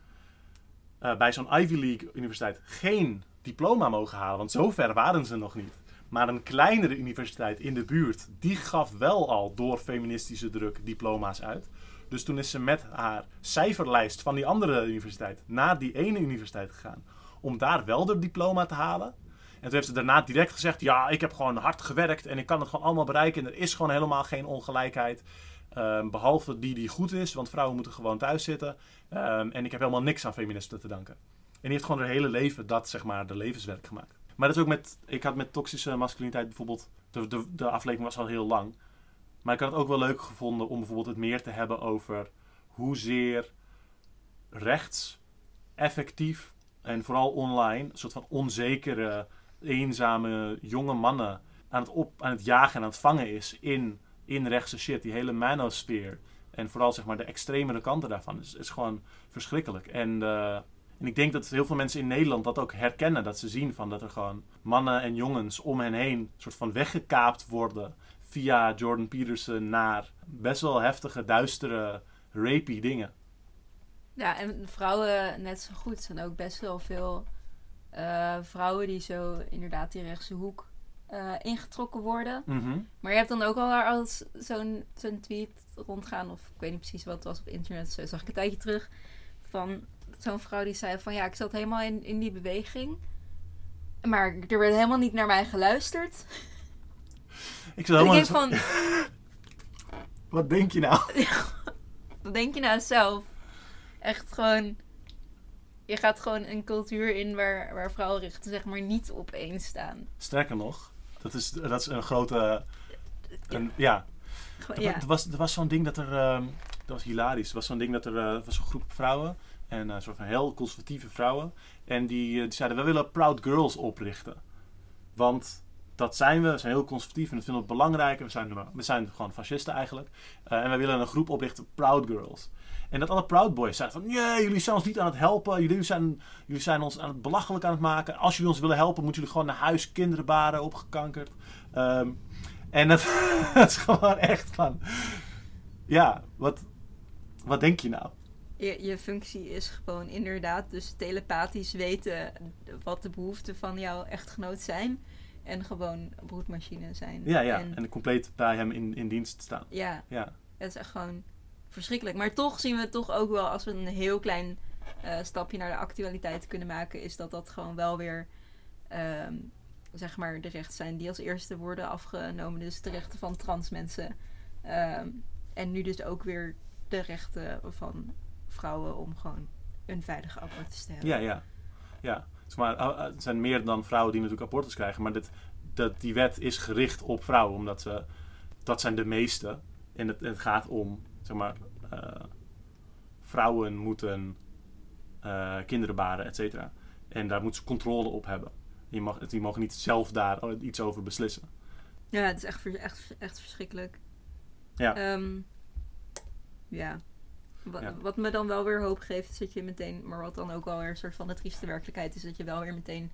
bij zo'n Ivy League universiteit geen diploma mogen halen, want zo ver waren ze nog niet. Maar een kleinere universiteit in de buurt, die gaf wel al door feministische druk diploma's uit. Dus toen is ze met haar cijferlijst van die andere universiteit naar die ene universiteit gegaan. Om daar wel de diploma te halen. En toen heeft ze daarna direct gezegd: Ja, ik heb gewoon hard gewerkt en ik kan het gewoon allemaal bereiken. En er is gewoon helemaal geen ongelijkheid. Ehm, behalve die die goed is, want vrouwen moeten gewoon thuis zitten. Ehm, en ik heb helemaal niks aan feministen te danken. En die heeft gewoon haar hele leven dat, zeg maar, de levenswerk gemaakt. Maar dat is ook met, ik had met toxische masculiniteit bijvoorbeeld, de, de, de aflevering was al heel lang. Maar ik had het ook wel leuk gevonden om bijvoorbeeld het meer te hebben over hoezeer rechts effectief en vooral online een soort van onzekere, eenzame jonge mannen aan het, op, aan het jagen en aan het vangen is in, in rechtse shit. Die hele manosfeer. En vooral zeg maar de extremere kanten daarvan is, is gewoon verschrikkelijk. En, eh, en ik denk dat heel veel mensen in Nederland dat ook herkennen. Dat ze zien van dat er gewoon mannen en jongens om hen heen soort van weggekaapt worden via Jordan Peterson naar best wel heftige, duistere, rapey dingen.
Ja, en vrouwen net zo goed. Zijn ook best wel veel eh, vrouwen die zo inderdaad die rechtse hoek eh, ingetrokken worden.
Mhm.
Maar je hebt dan ook al als zo'n zo'n tweet rondgaan, of ik weet niet precies wat het was op internet, zo zag ik een tijdje terug, van zo'n vrouw die zei van ja, ik zat helemaal in, in die beweging. Maar er werd helemaal niet naar mij geluisterd. *laughs*
Ik
ik
helemaal
denk van, *laughs*
Wat denk je nou? *laughs*
wat denk je nou zelf? Echt gewoon, je gaat gewoon een cultuur in waar, waar vrouwenrechten zeg maar niet op één staan.
Sterker nog, dat is, dat is een grote. Een, ja, Er,
ja.
er was, er was zo'n ding dat er. ehm, dat was hilarisch. Er was zo'n ding dat er. eh, er was een groep vrouwen. En een soort van heel conservatieve vrouwen. En die, eh, die zeiden: We willen Proud Girls oprichten. Want dat zijn we. We zijn heel conservatief en dat vinden we belangrijk. En we zijn, we zijn gewoon fascisten eigenlijk. Eh, en we willen een groep oprichten, Proud Girls. En dat alle Proud Boys zeiden van... Nee, jullie zijn ons niet aan het helpen. Jullie zijn, jullie zijn ons aan het belachelijk aan het maken. Als jullie ons willen helpen, moeten jullie gewoon naar huis kinderen baren, opgekankerd. Ehm, en dat, dat *laughs* is gewoon echt van... Ja, wat, wat denk je nou?
Je, je functie is gewoon inderdaad dus telepathisch weten wat de behoeften van jouw echtgenoot zijn. En gewoon broedmachine zijn.
Ja, ja.
En,
En compleet bij hem in, in dienst staan.
ja,
Ja,
het is echt gewoon verschrikkelijk. Maar toch zien we het toch ook wel als we een heel klein eh, stapje naar de actualiteit kunnen maken. Is dat dat gewoon wel weer ehm, zeg maar de rechten zijn die als eerste worden afgenomen. Dus de rechten van trans mensen. Ehm, en nu dus ook weer de rechten van vrouwen om gewoon een veilige abortus te hebben.
ja, ja. ja. Maar, uh, uh, het zijn meer dan vrouwen die natuurlijk abortus krijgen. Maar dit, dat, die wet is gericht op vrouwen. Omdat ze... Dat zijn de meeste. En het, het gaat om, zeg maar... eh, vrouwen moeten eh, kinderen baren, et cetera. En daar moeten ze controle op hebben. Je mag, die mogen niet zelf daar iets over beslissen.
Ja, het is echt, echt, echt verschrikkelijk.
Ja.
Ehm, ja. Wat,
Ja.
wat me dan wel weer hoop geeft, is dat je meteen, maar wat dan ook wel weer een soort van de trieste werkelijkheid is, dat je wel weer meteen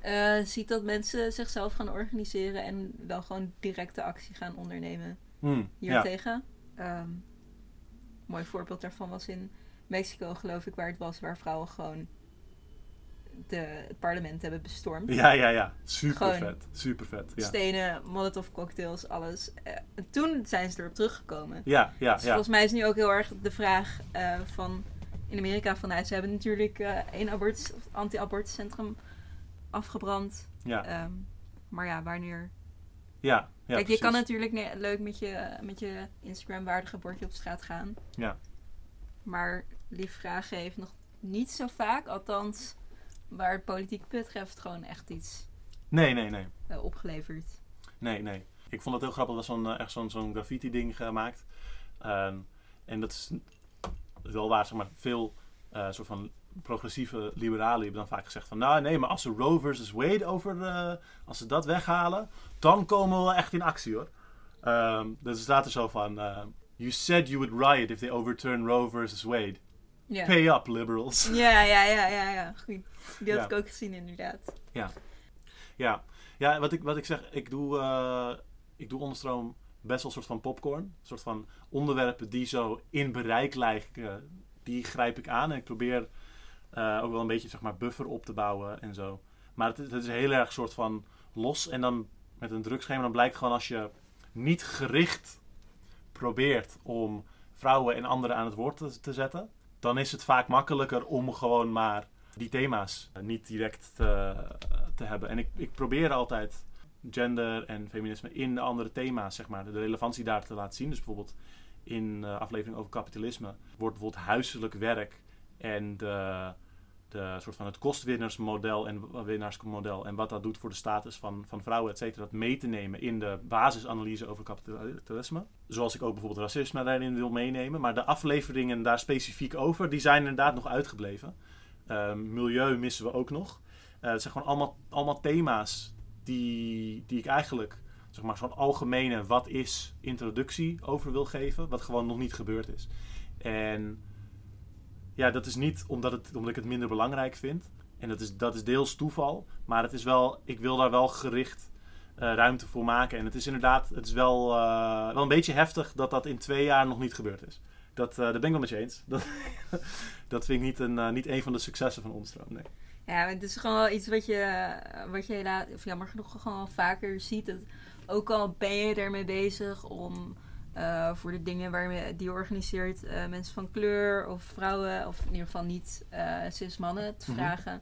eh, ziet dat mensen zichzelf gaan organiseren en wel gewoon directe actie gaan ondernemen
Hmm, ja.
hiertegen. Ehm mooi voorbeeld daarvan was in Mexico, geloof ik, waar het was, waar vrouwen gewoon de, het parlement hebben bestormd.
Ja, ja, ja. Super
Gewoon
vet. Super vet. Ja,
Stenen, molotov cocktails, alles. Eh, en toen zijn ze erop teruggekomen.
ja, ja.
Dus
ja.
volgens mij is nu ook heel erg de vraag eh, van in Amerika van nou, ze hebben natuurlijk eh één abortus, anti-abortuscentrum afgebrand.
ja.
Ehm, maar ja, wanneer?
ja, ja,
Kijk, je kan natuurlijk ne- leuk met je, met je Instagram-waardige bordje op straat gaan.
Ja.
Maar lief vragen heeft nog niet zo vaak, althans waar het politiek betreft, gewoon echt iets
Nee, nee, nee.
eh, opgeleverd.
Nee, nee. Ik vond het heel grappig. Er was zo'n, eh, echt zo'n, zo'n graffiti-ding gemaakt. Ehm, en dat is wel waar, zeg maar, veel eh, soort van progressieve liberalen hebben dan vaak gezegd van... Nou, nee, maar als ze Roe versus Wade over... als ze dat weghalen, dan komen we wel echt in actie, hoor. Ehm dus er staat er zo van... you said you would riot if they overturn Roe versus Wade.
Ja.
Pay up, liberals. *laughs*
Ja, ja, ja, ja, ja. Goed. Die had
Ja.
ik ook gezien, inderdaad.
Ja, ja wat, ik, wat ik zeg, ik doe, eh, ik doe onderstroom best wel een soort van popcorn. Een soort van onderwerpen die zo in bereik lijken, die grijp ik aan. En ik probeer eh, ook wel een beetje zeg maar, buffer op te bouwen en zo. Maar het, het is heel erg soort van los. En dan met een drugschema, dan blijkt gewoon als je niet gericht probeert om vrouwen en anderen aan het woord te, te zetten, dan is het vaak makkelijker om gewoon maar die thema's eh, niet direct te, te hebben. En ik, ik probeer altijd gender en feminisme in de andere thema's, zeg maar, de relevantie daar te laten zien. Dus bijvoorbeeld in de aflevering over kapitalisme wordt bijvoorbeeld huiselijk werk en de, de soort van het kostwinnersmodel en winnaarsmodel en wat dat doet voor de status van, van vrouwen, et cetera, dat mee te nemen in de basisanalyse over kapitalisme. Zoals ik ook bijvoorbeeld racisme daarin wil meenemen. Maar de afleveringen daar specifiek over, die zijn inderdaad nog uitgebleven. Ehm, milieu missen we ook nog. Eh, het zijn gewoon allemaal, allemaal thema's die, die ik eigenlijk, zeg maar, zo'n algemene wat is introductie over wil geven, wat gewoon nog niet gebeurd is. En ja, dat is niet omdat, het, omdat ik het minder belangrijk vind. En dat is, dat is deels toeval, maar het is wel, ik wil daar wel gericht eh, ruimte voor maken. En het is inderdaad, het is wel, eh, wel een beetje heftig dat dat in twee jaar nog niet gebeurd is. Dat, eh daar ben ik wel met je eens. *laughs* Dat, dat vind ik niet een, niet een van de successen van Onstroom. Nee.
Ja, het is gewoon wel iets wat je, wat je helaas, of jammer genoeg gewoon vaker ziet. Dat ook al ben je ermee bezig om eh, voor de dingen waarmee die je organiseert eh, mensen van kleur of vrouwen, of in ieder geval niet eh cis mannen te
Mhm.
vragen.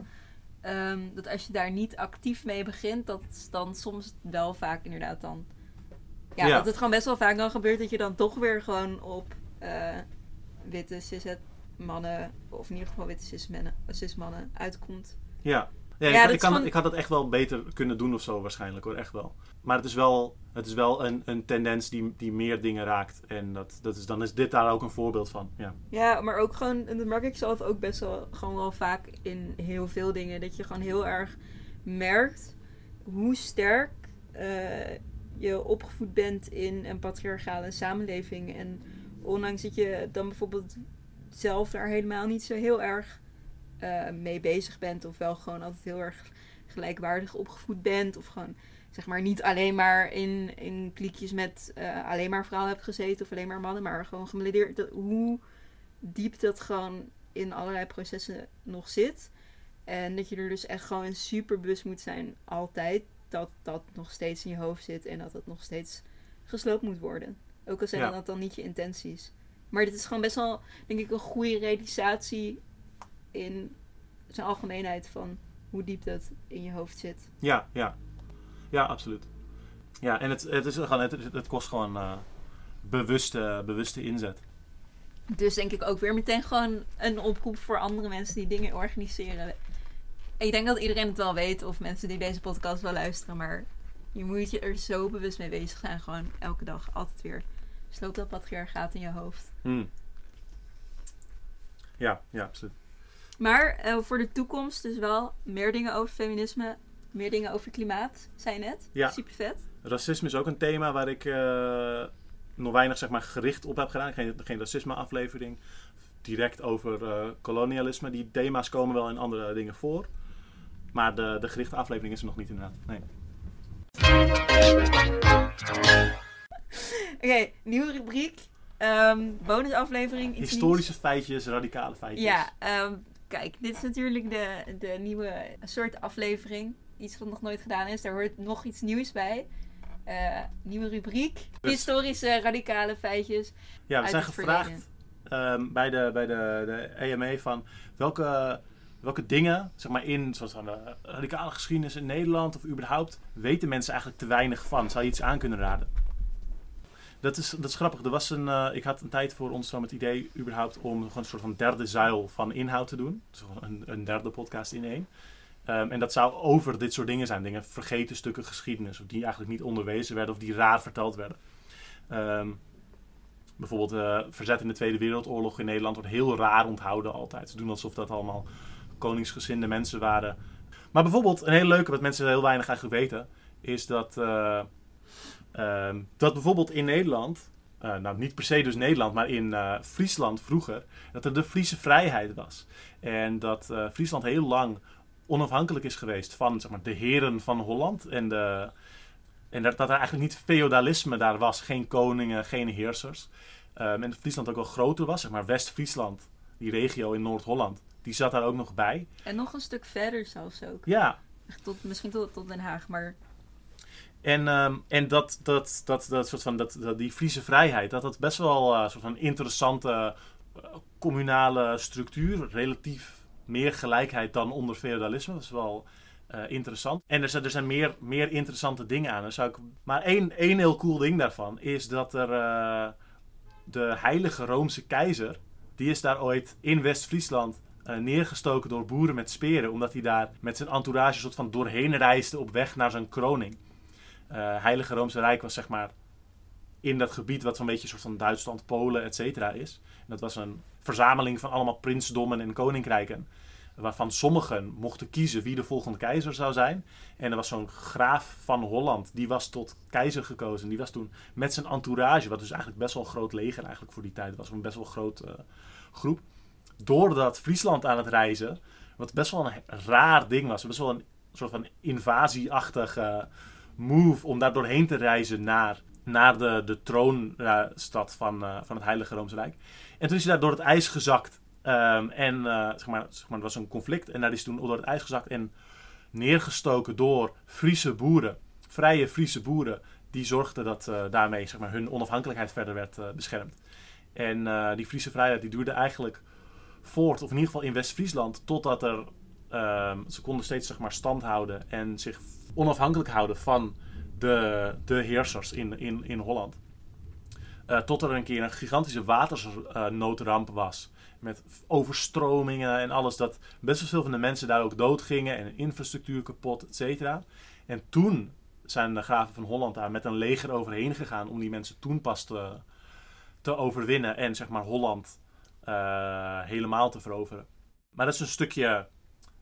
ehm, dat als je daar niet actief mee begint, dat dan soms wel vaak inderdaad dan. Ja,
Ja.
dat het gewoon best wel vaak dan gebeurt dat je dan toch weer gewoon op witte cis mannen, of in ieder geval witte cis mannen, cis mannen uitkomt.
Ja, ja,
Ja,
ik, had-
dat
ik, kan, ik had het echt wel beter kunnen doen of zo waarschijnlijk hoor, echt wel. Maar het is wel, het is wel een, een tendens die, die meer dingen raakt. En dat, dat is, dan is dit daar ook een voorbeeld van. Ja,
Ja, maar ook gewoon, en dat merk ik zelf ook best wel gewoon wel vaak in heel veel dingen. Dat je gewoon heel erg merkt hoe sterk eh, je opgevoed bent in een patriarchale samenleving. En ondanks dat je dan bijvoorbeeld zelf daar helemaal niet zo heel erg eh, mee bezig bent. Of wel gewoon altijd heel erg gelijkwaardig opgevoed bent. Of gewoon zeg maar niet alleen maar in, in kliekjes met eh, alleen maar vrouwen hebt gezeten of alleen maar mannen, maar gewoon gemeledeerd. dat- Hoe diep dat gewoon in allerlei processen nog zit. En dat je er dus echt gewoon super bewust moet zijn, altijd, dat dat nog steeds in je hoofd zit en dat het nog steeds gesloopt moet worden. Ook al zijn
Ja.
dat dan niet je intenties. Maar dit is gewoon best wel, denk ik, een goede realisatie in zijn algemeenheid van hoe diep dat in je hoofd zit.
ja, ja. Ja, absoluut. Ja, en het, het, is gewoon, het, het kost gewoon eh, bewuste, bewuste inzet.
Dus denk ik ook weer meteen gewoon een oproep voor andere mensen die dingen organiseren. Ik denk dat iedereen het wel weet, of mensen die deze podcast wel luisteren, maar je moet je er zo bewust mee bezig zijn. Gewoon elke dag, altijd weer. Sloop dat patriarchaat in je hoofd.
Hmm. Ja, ja, absoluut.
Maar eh, voor de toekomst dus wel meer dingen over feminisme, meer dingen over klimaat, zei je net.
Ja.
Super vet.
Racisme is ook een thema waar ik eh, nog weinig zeg maar, gericht op heb gedaan. Geen, geen racisme-aflevering. Direct over eh, kolonialisme. Die thema's komen wel in andere dingen voor. Maar de, de gerichte aflevering is er nog niet inderdaad. Nee. *laughs*
Oké, nieuwe rubriek. Ehm bonusaflevering. nieuws.
Historische feitjes, radicale feitjes.
Ja, ehm, kijk, dit is natuurlijk de, de nieuwe soort aflevering. Iets wat nog nooit gedaan is. Daar hoort nog iets nieuws bij. Eh, nieuwe rubriek.
Dus-
Historische radicale feitjes.
Ja, we zijn gevraagd ehm, bij, de, bij de, de EME van welke, welke dingen, zeg maar in zoals van de radicale geschiedenis in Nederland of überhaupt, weten mensen eigenlijk te weinig van? Zou je iets aan kunnen raden? Dat is, dat grappig. Er was een, eh, ik had een tijd voor ons dan het idee überhaupt om gewoon een soort van derde zuil van inhoud te doen. Dus een, een derde podcast in één. Ehm, en dat zou over dit soort dingen zijn. Dingen, vergeten stukken geschiedenis. Of die eigenlijk niet onderwezen werden of die raar verteld werden. Ehm, bijvoorbeeld eh, verzet in de Tweede Wereldoorlog in Nederland wordt heel raar onthouden altijd. Ze doen alsof dat allemaal koningsgezinde mensen waren. Maar bijvoorbeeld, een hele leuke, wat mensen heel weinig eigenlijk weten, is dat, eh, ehm, dat bijvoorbeeld in Nederland, eh, nou niet per se dus Nederland, maar in eh, Friesland vroeger, dat er de Friese vrijheid was. En dat eh, Friesland heel lang onafhankelijk is geweest van zeg maar, de heren van Holland. En, de, en dat, dat er eigenlijk niet feodalisme daar was, geen koningen, geen heersers. Ehm, en dat Friesland ook wel groter was, zeg maar West-Friesland, die regio in Noord-Holland, die zat daar ook nog bij.
En nog een stuk verder zelfs ook.
Ja,
Echt Tot, misschien tot, tot Den Haag, maar
En, ehm, en dat, dat, dat, dat soort van, dat, dat, die Friese vrijheid, dat dat best wel eh, een soort van interessante eh, communale structuur, relatief meer gelijkheid dan onder feudalisme. Dat is wel eh, interessant. En er zijn, er zijn meer, meer interessante dingen aan. Zou ik, maar één, één heel cool ding daarvan is dat er eh, de heilige Roomse keizer, die is daar ooit in West-Friesland eh, neergestoken door boeren met speren, omdat hij daar met zijn entourage soort van doorheen reisde op weg naar zijn kroning. Eh, Heilige Roomse Rijk was zeg maar in dat gebied wat zo'n beetje een soort van Duitsland, Polen, et cetera is. Dat was een verzameling van allemaal prinsdommen en koninkrijken. Waarvan sommigen mochten kiezen wie de volgende keizer zou zijn. En er was zo'n graaf van Holland, die was tot keizer gekozen. Die was toen met zijn entourage, wat dus eigenlijk best wel een groot leger eigenlijk voor die tijd was. Een best wel groot eh, groep. Door dat Friesland aan het reizen, wat best wel een raar ding was. Best wel een soort van invasieachtige move om daar doorheen te reizen naar, naar de, de troonstad van, eh, van het Heilige Roomse Rijk. En toen is hij daar door het ijs gezakt. Ehm, en eh, zeg maar, zeg er was een conflict. En daar is toen door het ijs gezakt en neergestoken door Friese boeren. Vrije Friese boeren. Die zorgden dat eh, daarmee zeg maar, hun onafhankelijkheid verder werd beschermd. En die Friese vrijheid die duurde eigenlijk voort, of in ieder geval in West-Friesland, totdat er. ehm, ze konden steeds zeg maar, stand houden en zich onafhankelijk houden van de, de heersers in, in, in Holland. Eh, tot er een keer een gigantische watersnoodramp was. Met overstromingen en alles. Dat best wel veel van de mensen daar ook doodgingen. En infrastructuur kapot, et cetera. En toen zijn de graven van Holland daar met een leger overheen gegaan. Om die mensen toen pas te, te overwinnen. En zeg maar Holland eh, helemaal te veroveren. Maar dat is een stukje,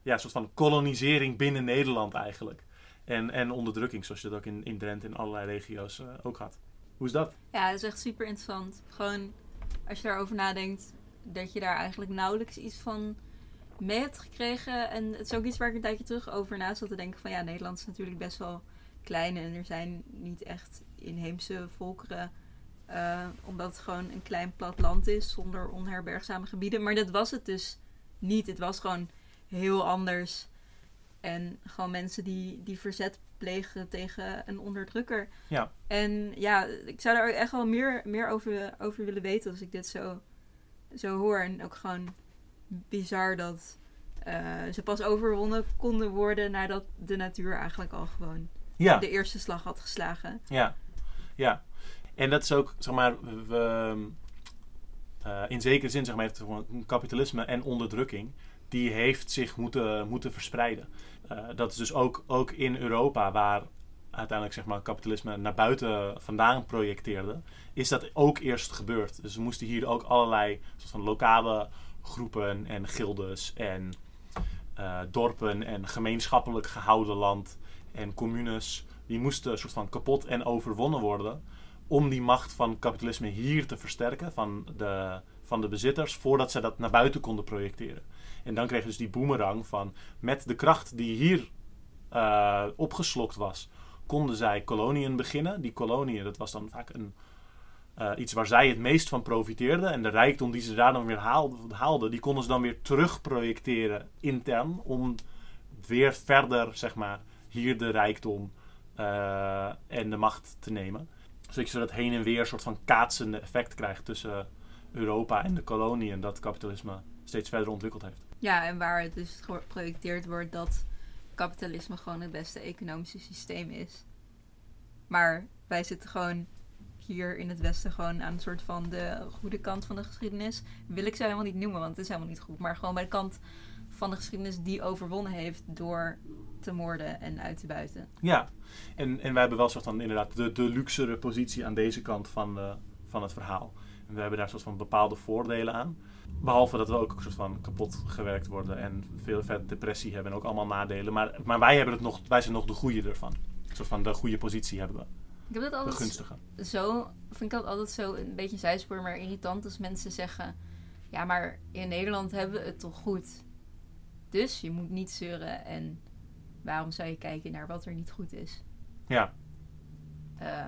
ja, soort van kolonisering binnen Nederland eigenlijk. En, en onderdrukking, zoals je dat ook in, in Drenthe en allerlei regio's eh, ook had. Hoe is dat?
ja, dat is echt super interessant. Gewoon, als je daarover nadenkt, dat je daar eigenlijk nauwelijks iets van mee hebt gekregen. En het is ook iets waar ik een tijdje terug over na zat te denken van ja, Nederland is natuurlijk best wel klein en er zijn niet echt inheemse volkeren. eh, omdat het gewoon een klein plat land is zonder onherbergzame gebieden. Maar dat was het dus niet. Het was gewoon heel anders. En gewoon mensen die, die verzet plegen tegen een onderdrukker.
Ja.
En ja, ik zou daar echt wel meer, meer over, over willen weten als ik dit zo, zo hoor. En ook gewoon bizar dat eh, ze pas overwonnen konden worden nadat de natuur eigenlijk al gewoon
Ja,
de eerste slag had geslagen.
ja, ja. En dat is ook, zeg maar, we, eh, in zekere zin, zeg maar, heeft gewoon kapitalisme en onderdrukking, die heeft zich moeten, moeten verspreiden. Eh, dat is dus ook, ook in Europa, waar uiteindelijk zeg maar, kapitalisme naar buiten vandaan projecteerde, is dat ook eerst gebeurd. Dus we moesten hier ook allerlei soort van lokale groepen en gildes en eh, dorpen en gemeenschappelijk gehouden land en communes, die moesten soort van kapot en overwonnen worden om die macht van kapitalisme hier te versterken, van de, van de bezitters, voordat ze dat naar buiten konden projecteren. En dan kreeg je dus die boemerang van, met de kracht die hier eh, opgeslokt was, konden zij koloniën beginnen. Die koloniën, dat was dan vaak een, eh, iets waar zij het meest van profiteerden. En de rijkdom die ze daar dan weer haalden, die konden ze dan weer terugprojecteren intern. Om weer verder, zeg maar, hier de rijkdom eh, en de macht te nemen. Zodat je dat heen en weer soort van kaatsende effect krijgt tussen Europa en de kolonie. En dat kapitalisme steeds verder ontwikkeld heeft.
Ja, en waar het dus geprojecteerd wordt dat kapitalisme gewoon het beste economische systeem is. Maar wij zitten gewoon hier in het Westen gewoon aan een soort van de goede kant van de geschiedenis. Wil ik ze helemaal niet noemen, want het is helemaal niet goed. Maar gewoon bij de kant van de geschiedenis die overwonnen heeft door te moorden en uit te buiten.
Ja, en, en wij hebben wel soort van inderdaad de, de luxere positie aan deze kant van, de, van het verhaal. En we hebben daar soort van bepaalde voordelen aan. Behalve dat we ook een soort van kapot gewerkt worden en veel vet depressie hebben en ook allemaal nadelen. Maar, maar wij, hebben het nog, wij zijn nog de goede ervan. Een soort van de goede positie hebben we.
Ik heb dat
De
altijd
gunstige.
zo, vind ik dat altijd zo een beetje zijspoor, maar irritant als mensen zeggen: Ja, maar in Nederland hebben we het toch goed. Dus je moet niet zeuren en waarom zou je kijken naar wat er niet goed is?
Ja,
Eh,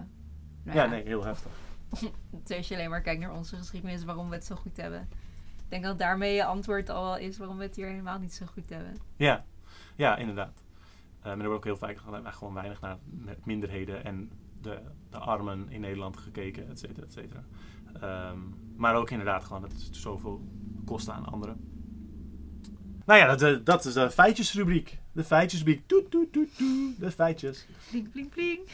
nou
ja, nee, heel heftig. *laughs*
Als je alleen maar kijkt naar onze geschiedenis, waarom we het zo goed hebben. Ik denk dat daarmee je antwoord al wel is waarom we het hier helemaal niet zo goed hebben.
Ja, ja inderdaad. Eh, maar er wordt ook heel vaak gewoon- weinig naar minderheden en de, de armen in Nederland gekeken, et cetera, et cetera. Ehm, maar ook inderdaad gewoon dat het zoveel kost aan anderen. Nou ja, dat, eh, dat is de feitjesrubriek. De feitjesrubriek. Toet, toet, toet, toet. De feitjes.
Plink, plink, plink.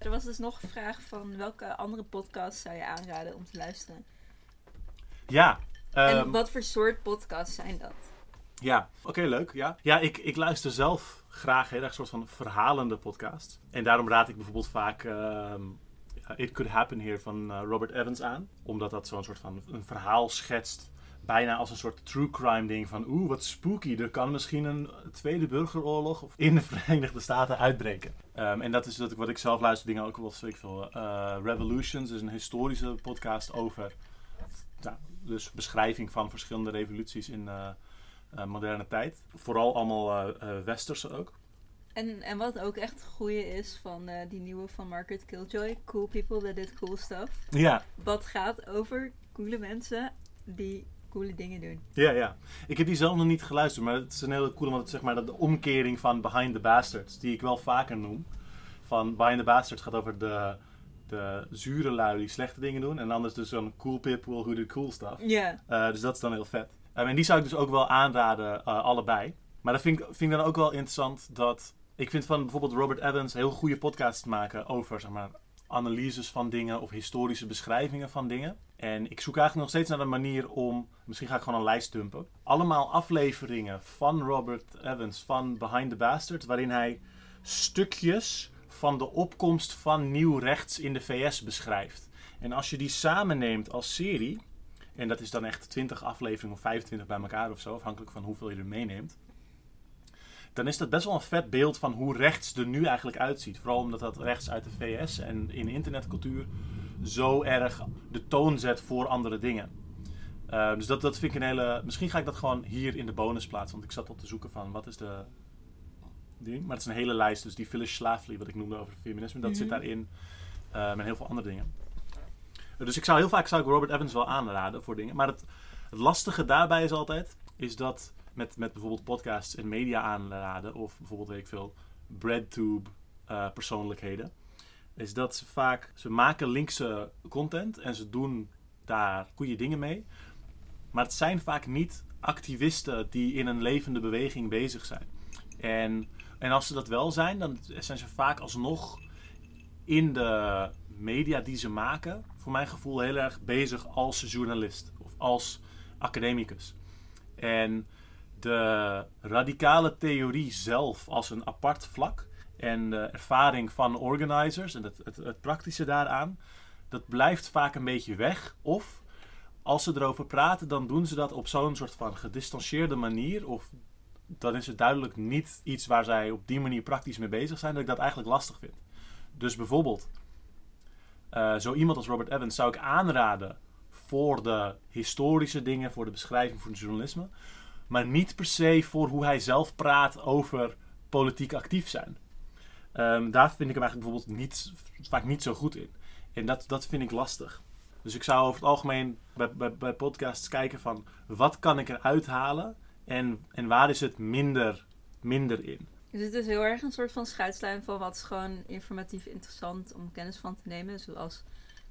Er was dus nog een vraag van welke andere podcast zou je aanraden om te luisteren?
Ja.
en
ehm,
wat voor soort podcasts zijn dat?
Ja, oké, leuk. Ja, ja ik, ik luister zelf graag heel erg een soort van verhalende podcast. En daarom raad ik bijvoorbeeld vaak ehm, It Could Happen Here van eh, Robert Evans aan. Omdat dat zo'n soort van een verhaal schetst. Bijna als een soort true crime ding van oeh, wat spooky. Er kan misschien een tweede burgeroorlog of in de *laughs* Verenigde Staten uitbreken. Ehm, en dat is dat ik, wat ik zelf luister, dingen ook wel ik veel. eh, Revolutions is een historische podcast over dus beschrijving van verschillende revoluties in eh, eh, moderne tijd. Vooral allemaal westerse ook.
En, en wat ook echt goeie is van die nieuwe van Margaret Killjoy, Cool People That Did Cool Stuff.
Ja,
Wat gaat over coole mensen die coole dingen doen.
ja, ja. Ik heb die zelf nog niet geluisterd, maar het is een hele coole, want het is zeg maar de omkering van Behind the Bastards, die ik wel vaker noem. Van Behind the Bastards gaat over de, de zure lui die slechte dingen doen. En anders dus zo'n cool people who do cool stuff.
Ja.
Eh, dus dat is dan heel vet. Um, en die zou ik dus ook wel aanraden, eh, allebei. Maar dat vind ik, vind ik dan ook wel interessant dat... Ik vind van bijvoorbeeld Robert Evans heel goede podcasts maken over, zeg maar, analyses van dingen of historische beschrijvingen van dingen. En ik zoek eigenlijk nog steeds naar een manier om, misschien ga ik gewoon een lijst dumpen. Allemaal afleveringen van Robert Evans van Behind the Bastards, waarin hij stukjes van de opkomst van nieuw rechts in de VS beschrijft. En als je die samenneemt als serie, en dat is dan echt 20 afleveringen of 25 bij elkaar of zo, afhankelijk van hoeveel je er meeneemt. Dan is dat best wel een vet beeld van hoe rechts er nu eigenlijk uitziet. Vooral omdat dat rechts uit de VS en in internetcultuur zo erg de toon zet voor andere dingen. Uh, dus dat, dat vind ik een hele. Misschien ga ik dat gewoon hier in de bonus plaatsen. Want ik zat op te zoeken van wat is de ding. Maar het is een hele lijst. Dus die Phyllis Schlafly, wat ik noemde over feminisme, dat
Mhm.
zit daarin. Uh, met heel veel andere dingen. Dus ik zou heel vaak zou ik Robert Evans wel aanraden voor dingen. Maar het, het lastige daarbij is altijd, is dat met, met bijvoorbeeld podcasts en media aanraden, of bijvoorbeeld weet ik veel, breadtube uh, persoonlijkheden, is dat ze vaak, ze maken linkse content en ze doen daar goede dingen mee. Maar het zijn vaak niet activisten die in een levende beweging bezig zijn. En, en als ze dat wel zijn, dan zijn ze vaak alsnog in de media die ze maken, voor mijn gevoel heel erg bezig als journalist of als academicus. En de radicale theorie zelf als een apart vlak en de ervaring van organizers en het, het, praktische daaraan, dat blijft vaak een beetje weg. Of als ze erover praten, dan doen ze dat op zo'n soort van gedistanceerde manier. Of dan is het duidelijk niet iets waar zij op die manier praktisch mee bezig zijn, dat ik dat eigenlijk lastig vind. Dus bijvoorbeeld, uh, zo iemand als Robert Evans zou ik aanraden voor de historische dingen, voor de beschrijving, voor het journalisme. Maar niet per se voor hoe hij zelf praat over politiek actief zijn. Ehm, daar vind ik hem eigenlijk bijvoorbeeld niet, vaak niet zo goed in. En dat, dat vind ik lastig. Dus ik zou over het algemeen bij, bij, podcasts kijken van wat kan ik eruit halen en, en waar is het minder, minder in.
Dus het is heel erg een soort van scheidslijn van wat is gewoon informatief interessant om kennis van te nemen. Zoals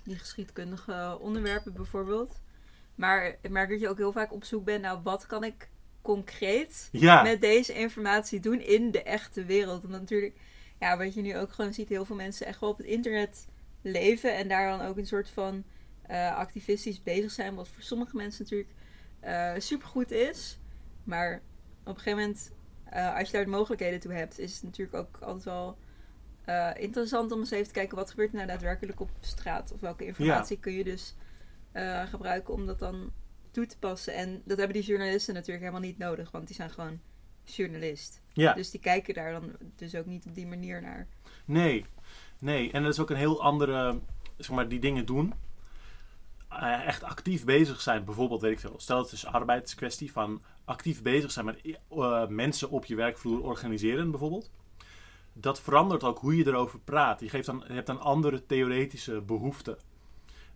die geschiedkundige onderwerpen bijvoorbeeld. Maar ik merk dat je ook heel vaak op zoek bent naar wat kan ik concreet
Ja,
met deze informatie doen in de echte wereld. En natuurlijk, ja, wat je nu ook gewoon ziet, heel veel mensen echt wel op het internet leven en daar dan ook een soort van eh, activistisch bezig zijn, wat voor sommige mensen natuurlijk eh supergoed is. Maar op een gegeven moment, eh, als je daar de mogelijkheden toe hebt, is het natuurlijk ook altijd wel interessant om eens even te kijken wat gebeurt er nou daadwerkelijk op straat. Of welke informatie kun je dus gebruiken om dat dan toe te passen. En dat hebben die journalisten natuurlijk helemaal niet nodig, want die zijn gewoon journalist.
ja.
Dus die kijken daar dan dus ook niet op die manier naar.
Nee, nee. En dat is ook een heel andere, zeg maar, die dingen doen. Eh, echt actief bezig zijn, bijvoorbeeld, weet ik veel. Stel het is een arbeidskwestie van actief bezig zijn met eh, mensen op je werkvloer organiseren, bijvoorbeeld. Dat verandert ook hoe je erover praat. Je, geeft dan, je hebt een andere theoretische behoefte.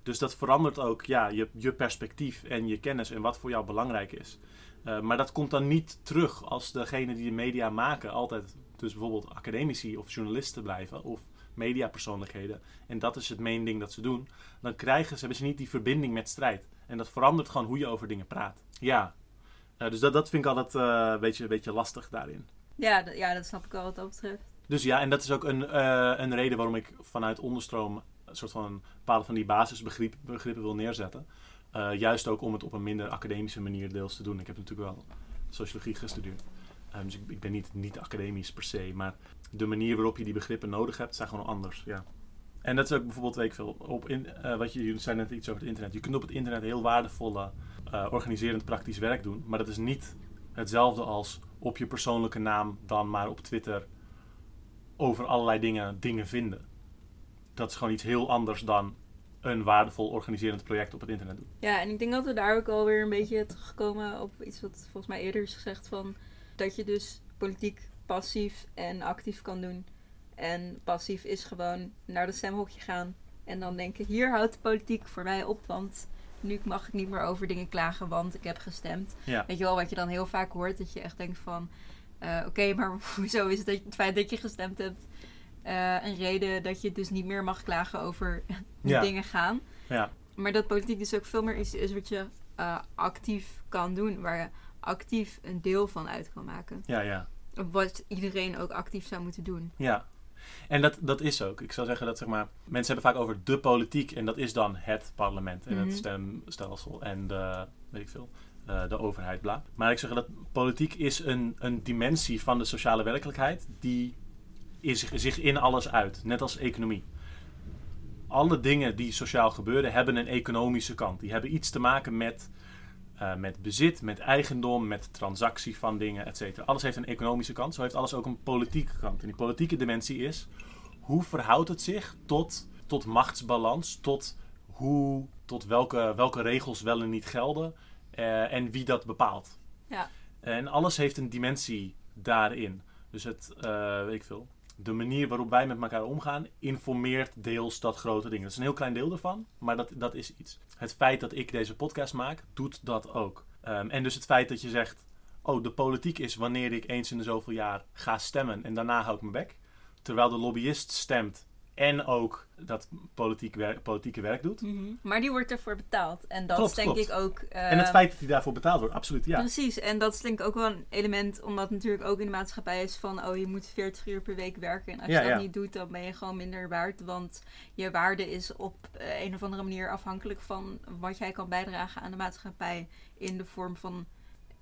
Dus dat verandert ook ja, je, je perspectief en je kennis en wat voor jou belangrijk is. Eh, maar dat komt dan niet terug als degene die de media maken altijd dus bijvoorbeeld academici of journalisten blijven of mediapersoonlijkheden. En dat is het main ding dat ze doen. Dan krijgen ze, hebben ze niet die verbinding met strijd. En dat verandert gewoon hoe je over dingen praat. Ja. Eh, dus dat, dat vind ik altijd eh, een, beetje, een beetje lastig daarin.
Ja, ja, dat snap ik wel wat dat betreft.
Dus ja, en dat is ook een, een reden waarom ik vanuit onderstroom een soort van bepaalde van die basisbegrippen begrippen wil neerzetten. Eh, juist ook om het op een minder academische manier deels te doen. Ik heb natuurlijk wel sociologie gestudeerd. Eh, dus ik, ben niet, niet academisch per se, maar de manier waarop je die begrippen nodig hebt, zijn gewoon anders. Ja. En dat is ook bijvoorbeeld, weet ik veel, op in, eh, wat je, jullie zei net iets over het internet. Je kunt op het internet heel waardevolle organiserend praktisch werk doen, maar dat is niet hetzelfde als op je persoonlijke naam dan maar op Twitter over allerlei dingen dingen vinden. Dat is gewoon iets heel anders dan een waardevol organiserend project op het internet doen.
Ja, en ik denk dat we daar ook alweer een beetje terugkomen op iets wat volgens mij eerder is gezegd van dat je dus politiek passief en actief kan doen. En passief is gewoon naar de stemhokje gaan en dan denken hier houdt de politiek voor mij op, want nu mag ik niet meer over dingen klagen, want ik heb gestemd.
Ja,
Weet je wel, wat je dan heel vaak hoort, dat je echt denkt van... eh, Oké, maar *laughs* hoezo is het, dat, het feit dat je gestemd hebt... eh, een reden dat je dus niet meer mag klagen over hoe *laughs*
Ja.
dingen gaan?
ja,
Maar dat politiek dus ook veel meer iets is wat je eh, actief kan doen. Waar je actief een deel van uit kan maken.
ja, ja.
Wat iedereen ook actief zou moeten doen.
Ja, en dat, dat is ook. Ik zou zeggen dat zeg maar, mensen hebben vaak over de politiek en dat is dan het parlement en
Mhm.
het stemstelsel en de, weet ik veel, eh, de overheid, bla. Maar ik zeg dat politiek is een, een dimensie van de sociale werkelijkheid die is zich, in alles uit, net als economie. Alle dingen die sociaal gebeuren hebben een economische kant. Die hebben iets te maken met, eh, met bezit, met eigendom, met transactie van dingen, et cetera. Alles heeft een economische kant. Zo heeft alles ook een politieke kant. En die politieke dimensie is hoe verhoudt het zich tot, tot machtsbalans, tot, hoe, tot welke, welke regels wel en niet gelden eh, en wie dat bepaalt.
Ja.
En alles heeft een dimensie daarin. Dus het, eh, weet ik veel, de manier waarop wij met elkaar omgaan informeert deels dat grote ding. Dat is een heel klein deel ervan, maar dat, dat is iets. Het feit dat ik deze podcast maak, doet dat ook. Ehm, en dus het feit dat je zegt, oh, de politiek is wanneer ik eens in de zoveel jaar ga stemmen en daarna hou ik mijn bek. Terwijl de lobbyist stemt en ook dat politiek werk, politieke werk doet.
Maar die wordt ervoor betaald. En dat
Klopt,
is denk
klopt.
ik ook...
en het feit dat hij daarvoor betaald wordt, absoluut ja.
Precies, en dat is denk ik ook wel een element, omdat natuurlijk ook in de maatschappij is van, oh je moet 40 uur per week werken. En als
Ja,
je dat
ja.
niet doet, dan ben je gewoon minder waard, want je waarde is op eh, een of andere manier afhankelijk van wat jij kan bijdragen aan de maatschappij in de vorm van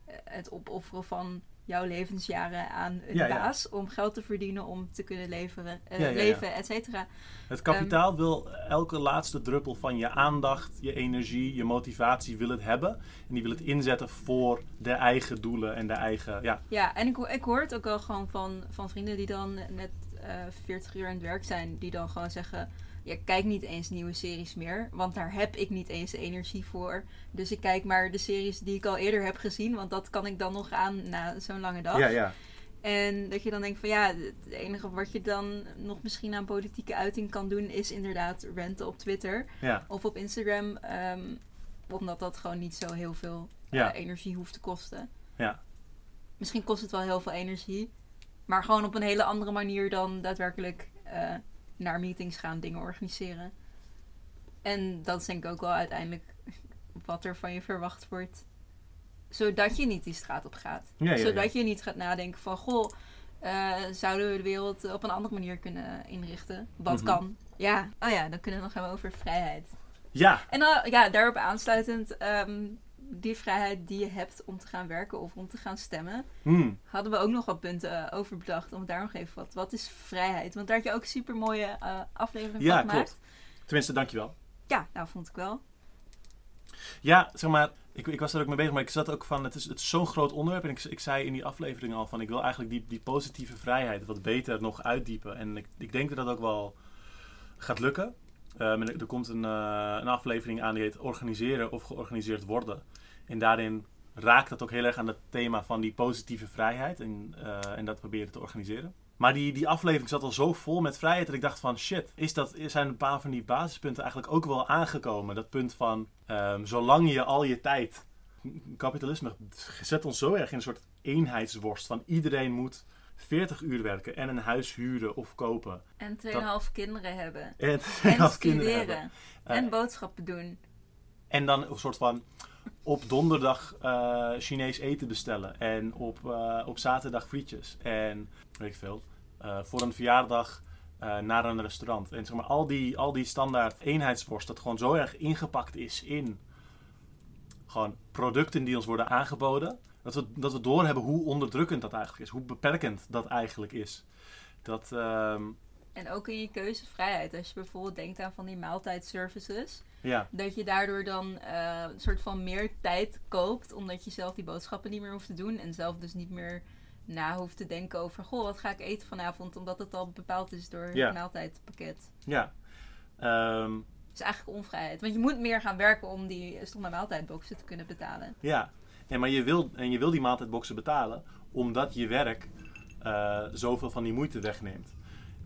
eh, het opofferen van jouw levensjaren aan een
Ja, ja.
baas om geld te verdienen, om te kunnen leveren, eh,
Ja,
leven, et cetera.
Het kapitaal wil elke laatste druppel van je aandacht, je energie, je motivatie wil het hebben. En die wil het inzetten voor de eigen doelen en de eigen, ja,
Ja, en ik, ik hoor het ook wel gewoon van, van vrienden die dan net eh 40 uur aan het werk zijn. Die dan gewoon zeggen, ja, ik kijk niet eens nieuwe series meer. Want daar heb ik niet eens de energie voor. Dus ik kijk maar de series die ik al eerder heb gezien. Want dat kan ik dan nog aan na zo'n lange dag.
ja, ja.
En dat je dan denkt van ja, het enige wat je dan nog misschien aan politieke uiting kan doen, is inderdaad renten op Twitter
Ja,
of op Instagram. ehm, omdat dat gewoon niet zo heel veel eh, energie hoeft te kosten.
ja,
Misschien kost het wel heel veel energie. Maar gewoon op een hele andere manier dan daadwerkelijk eh, naar meetings gaan, dingen organiseren. En dat is denk ik ook wel uiteindelijk wat er van je verwacht wordt. Zodat je niet die straat op gaat.
Ja, ja, ja.
Zodat je niet gaat nadenken van... Goh, eh, zouden we de wereld op een andere manier kunnen inrichten? Wat
Mhm.
kan? Ja, oh ja, dan kunnen we nog hebben over vrijheid.
ja,
En dan, ja, daarop aansluitend... ehm, die vrijheid die je hebt om te gaan werken of om te gaan stemmen
Hmm.
hadden we ook nog wat punten eh, over bedacht. Om daar nog even wat. Wat is vrijheid? Want daar had je ook super mooie eh aflevering
Ja,
van gemaakt.
klopt. Tenminste, dankjewel.
Ja, nou vond ik wel.
Ja, zeg maar, ik, ik was er ook mee bezig, maar ik zat ook van, het is, het is zo'n groot onderwerp. En ik, ik zei in die aflevering al van, ik wil eigenlijk die, die positieve vrijheid wat beter nog uitdiepen. En ik, ik denk dat dat ook wel gaat lukken. Ehm, er, er komt een, eh, een aflevering aan die heet Organiseren of Georganiseerd Worden. En daarin raakt dat ook heel erg aan het thema van die positieve vrijheid. En, eh, en dat proberen te organiseren. Maar die, die aflevering zat al zo vol met vrijheid dat ik dacht van shit, is dat, zijn een paar van die basispunten eigenlijk ook wel aangekomen. Dat punt van ehm, zolang je al je tijd. Kapitalisme zet ons zo erg in een soort eenheidsworst van iedereen moet 40 uur werken en een huis huren of kopen.
En 2,5 kinderen hebben.
En,
En
kinderen hebben.
studeren.
Eh,
en boodschappen doen.
En dan een soort van op donderdag eh, Chinees eten bestellen. En op, eh, op zaterdag frietjes. En weet ik veel. voor een verjaardag naar een restaurant. En zeg maar al die, al die standaard eenheidsworst. Dat gewoon zo erg ingepakt is in gewoon producten die ons worden aangeboden. Dat we, dat we doorhebben hoe onderdrukkend dat eigenlijk is. Hoe beperkend dat eigenlijk is. Dat, ehm,
En ook in je keuzevrijheid. Als je bijvoorbeeld denkt aan van die maaltijdservices.
ja,
Dat je daardoor dan eh, een soort van meer tijd koopt. Omdat je zelf die boodschappen niet meer hoeft te doen. En zelf dus niet meer na hoeft te denken over... Goh, wat ga ik eten vanavond? Omdat het al bepaald is door
Ja.
het maaltijdpakket.
ja.
Het is eigenlijk onvrijheid. Want je moet meer gaan werken om die stomme maaltijdboxen te kunnen betalen.
Ja, maar je wil, en je wil die maaltijdboxen betalen omdat je werk eh, zoveel van die moeite wegneemt.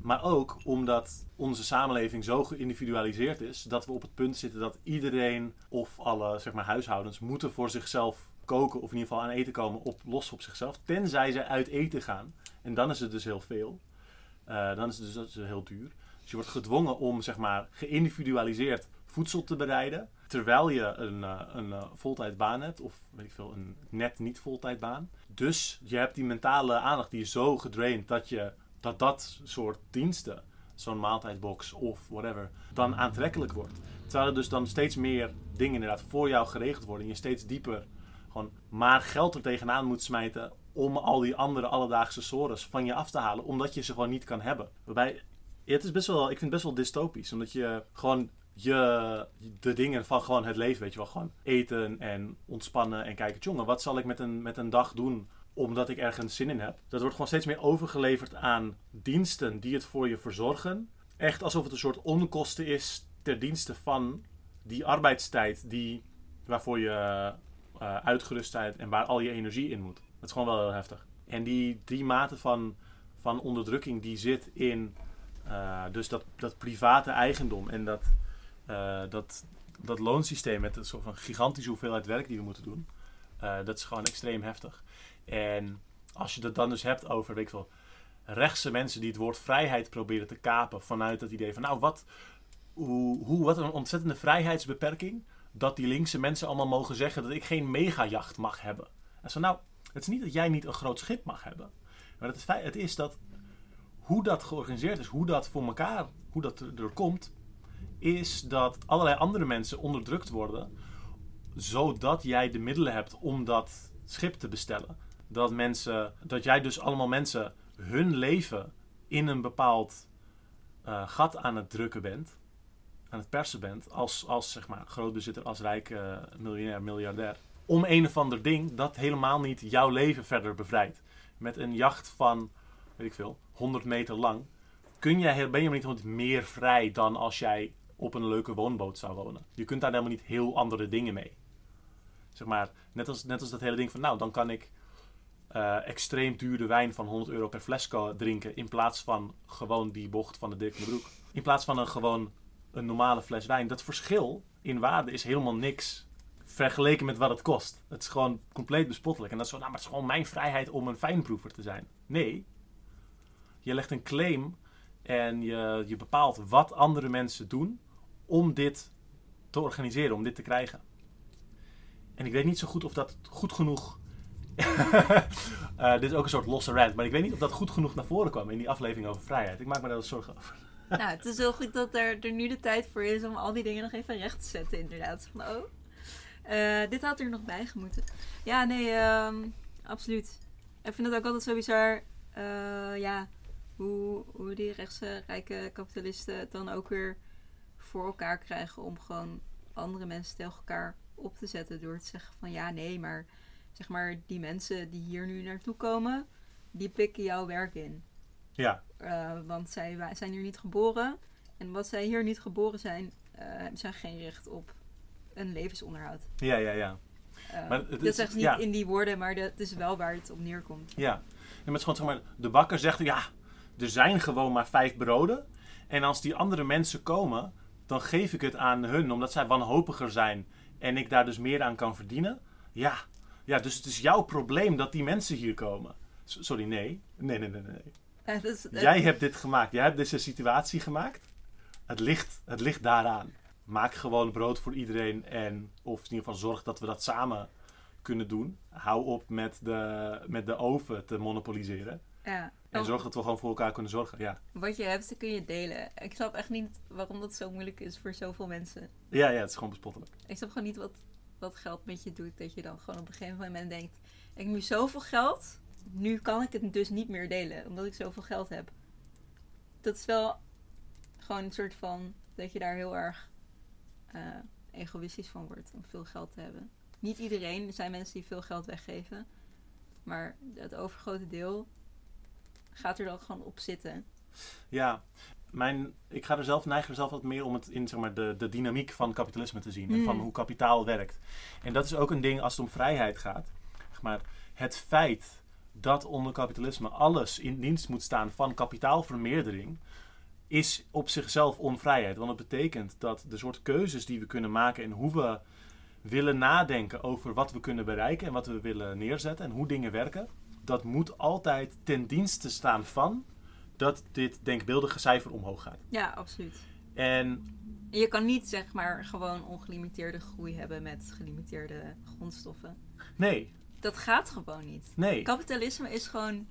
Maar ook omdat onze samenleving zo geïndividualiseerd is dat we op het punt zitten dat iedereen of alle zeg maar, huishoudens moeten voor zichzelf koken of in ieder geval aan eten komen op, los op zichzelf. Tenzij ze uit eten gaan. En dan is het dus heel veel. Eh, dan is het dus, heel duur. Dus je wordt gedwongen om zeg maar geïndividualiseerd voedsel te bereiden. Terwijl je een, eh, een eh, voltijdbaan hebt, of weet ik veel, een net niet voltijdbaan. Dus je hebt die mentale aandacht die is zo gedraind dat je dat, dat soort diensten, zo'n maaltijdbox of whatever, dan aantrekkelijk wordt. Terwijl er dus dan steeds meer dingen inderdaad voor jou geregeld worden en je steeds dieper gewoon maar geld er tegenaan moet smijten om al die andere alledaagse sores van je af te halen, omdat je ze gewoon niet kan hebben. Waarbij, het is best wel, ik vind het best wel dystopisch, omdat je gewoon je, de dingen van gewoon het leven, weet je wel, gewoon eten en ontspannen en kijken, jongen, wat zal ik met een, met een dag doen omdat ik ergens zin in heb. Dat wordt gewoon steeds meer overgeleverd aan diensten die het voor je verzorgen. Echt alsof het een soort onkosten is ter dienste van die arbeidstijd die, waarvoor je eh, uitgerust bent en waar al je energie in moet. Dat is gewoon wel heel heftig. En die drie maten van, van onderdrukking die zit in eh, dus dat, dat private eigendom en dat, eh, dat, dat loonsysteem met een soort van gigantische hoeveelheid werk die we moeten doen. eh, dat is gewoon extreem heftig. En als je het dan dus hebt over, ik rechtse mensen die het woord vrijheid proberen te kapen vanuit het idee van, nou wat, hoe, hoe, wat een ontzettende vrijheidsbeperking dat die linkse mensen allemaal mogen zeggen dat ik geen megajacht mag hebben. En zo, nou, het is niet dat jij niet een groot schip mag hebben. Maar het het is dat hoe dat georganiseerd is, hoe dat voor elkaar, hoe dat er, er komt, is dat allerlei andere mensen onderdrukt worden, zodat jij de middelen hebt om dat schip te bestellen. Dat mensen, dat jij dus allemaal mensen hun leven in een bepaald eh, gat aan het drukken bent, aan het persen bent, als, als zeg maar grootbezitter, als rijk eh, miljonair, miljardair. Om een of ander ding dat helemaal niet jouw leven verder bevrijdt. Met een jacht van, weet ik veel, 100 meter lang, kun jij, ben je niet gewoon meer vrij dan als jij op een leuke woonboot zou wonen. Je kunt daar helemaal niet heel andere dingen mee. Zeg maar, net als, net als dat hele ding van, nou, dan kan ik eh, extreem dure wijn van 100 euro per fles drinken. In plaats van gewoon die bocht van de Dirk de Broek. In plaats van een gewoon een normale fles wijn. Dat verschil in waarde is helemaal niks vergeleken met wat het kost. Het is gewoon compleet bespottelijk. En dat is zo, nou, maar het is gewoon mijn vrijheid om een fijnproever te zijn. Nee. Je legt een claim en je, je bepaalt wat andere mensen doen om dit te organiseren, om dit te krijgen. En ik weet niet zo goed of dat goed genoeg. *laughs* Eh, dit is ook een soort losse rant, maar ik weet niet of dat goed genoeg naar voren kwam in die aflevering over vrijheid. Ik maak me daar wel zorgen over. *laughs*
nou, het is heel goed dat er, er nu de tijd voor is om al die dingen nog even recht te zetten, inderdaad. Oh, eh, dit had er nog bij gemoeten. Ja, nee, ehm, absoluut. Ik vind het ook altijd zo bizar, eh, ja, hoe, hoe die rechtse rijke kapitalisten dan ook weer voor elkaar krijgen om gewoon andere mensen tegen elkaar op te zetten door te zeggen van ja, nee, maar zeg maar die mensen die hier nu naartoe komen, die pikken jouw werk in.
Ja,
Uh, want zij zijn hier niet geboren. En wat zij hier niet geboren zijn, uh, hebben zij geen recht op een levensonderhoud.
ja, ja, ja.
Uh,
Maar het
dat
is-
zegt ze niet
ja.
in die woorden, maar dat is wel waar het op neerkomt.
Ja, en met gewoon zeg maar, de bakker zegt ja, er zijn gewoon maar vijf broden. En als die andere mensen komen, dan geef ik het aan hun, omdat zij wanhopiger zijn en ik daar dus meer aan kan verdienen. Ja, ja dus het is jouw probleem dat die mensen hier komen. S- Sorry, nee. Nee, nee, nee, nee.
Ja, dat-
Jij hebt dit gemaakt. Jij hebt deze situatie gemaakt. Het ligt, het ligt daaraan. Maak gewoon brood voor iedereen en of in ieder geval zorg dat we dat samen kunnen doen. Hou op met de, met de oven te monopoliseren.
Ja.
En
Oh,
zorg dat we gewoon voor elkaar kunnen zorgen. Ja,
Wat je hebt, kun je delen. Ik snap echt niet waarom dat zo moeilijk is voor zoveel mensen.
ja, ja het is gewoon bespottelijk.
Ik snap gewoon niet wat, wat geld met je doet. Dat je dan gewoon op een gegeven moment denkt... Ik heb nu zoveel geld, nu kan ik het dus niet meer delen. Omdat ik zoveel geld heb. Dat is wel gewoon een soort van... Dat je daar heel erg eh, egoïstisch van wordt om veel geld te hebben. Niet iedereen. Er zijn mensen die veel geld weggeven. Maar het overgrote deel gaat er dan gewoon op zitten.
Ja, mijn, ik ga er zelf, neig er zelf wat meer om het in zeg maar, de, de dynamiek van kapitalisme te zien. En van hoe kapitaal werkt. En dat is ook een ding als het om vrijheid gaat. Zeg Maar het feit dat onder kapitalisme alles in dienst moet staan van kapitaalvermeerdering, is op zichzelf onvrijheid. Want het betekent dat de soort keuzes die we kunnen maken en hoe we willen nadenken over wat we kunnen bereiken en wat we willen neerzetten en hoe dingen werken, dat moet altijd ten dienste staan van dat dit denkbeeldige cijfer omhoog gaat.
Ja, absoluut.
En
je kan niet zeg maar gewoon ongelimiteerde groei hebben met gelimiteerde grondstoffen.
nee,
Dat gaat gewoon niet.
nee.
Kapitalisme is gewoon,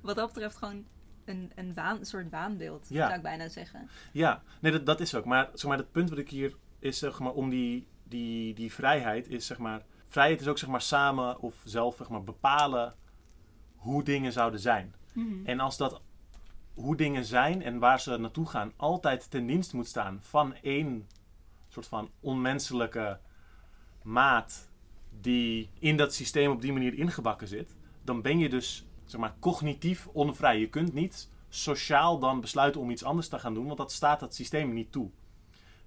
wat dat betreft, gewoon een, een, waan, een soort waanbeeld,
Ja.
zou ik bijna zeggen.
Ja, nee, dat, dat is ook. Maar, zeg maar het punt wat ik hier is, zeg maar, om die, die, die vrijheid is, zeg maar, vrijheid is ook, zeg maar, samen of zelf, zeg maar, bepalen hoe dingen zouden zijn. En als dat hoe dingen zijn en waar ze naartoe gaan altijd ten dienste moet staan van één soort van onmenselijke maat die in dat systeem op die manier ingebakken zit, dan ben je dus zeg maar cognitief onvrij. Je kunt niet sociaal dan besluiten om iets anders te gaan doen, want dat staat dat systeem niet toe.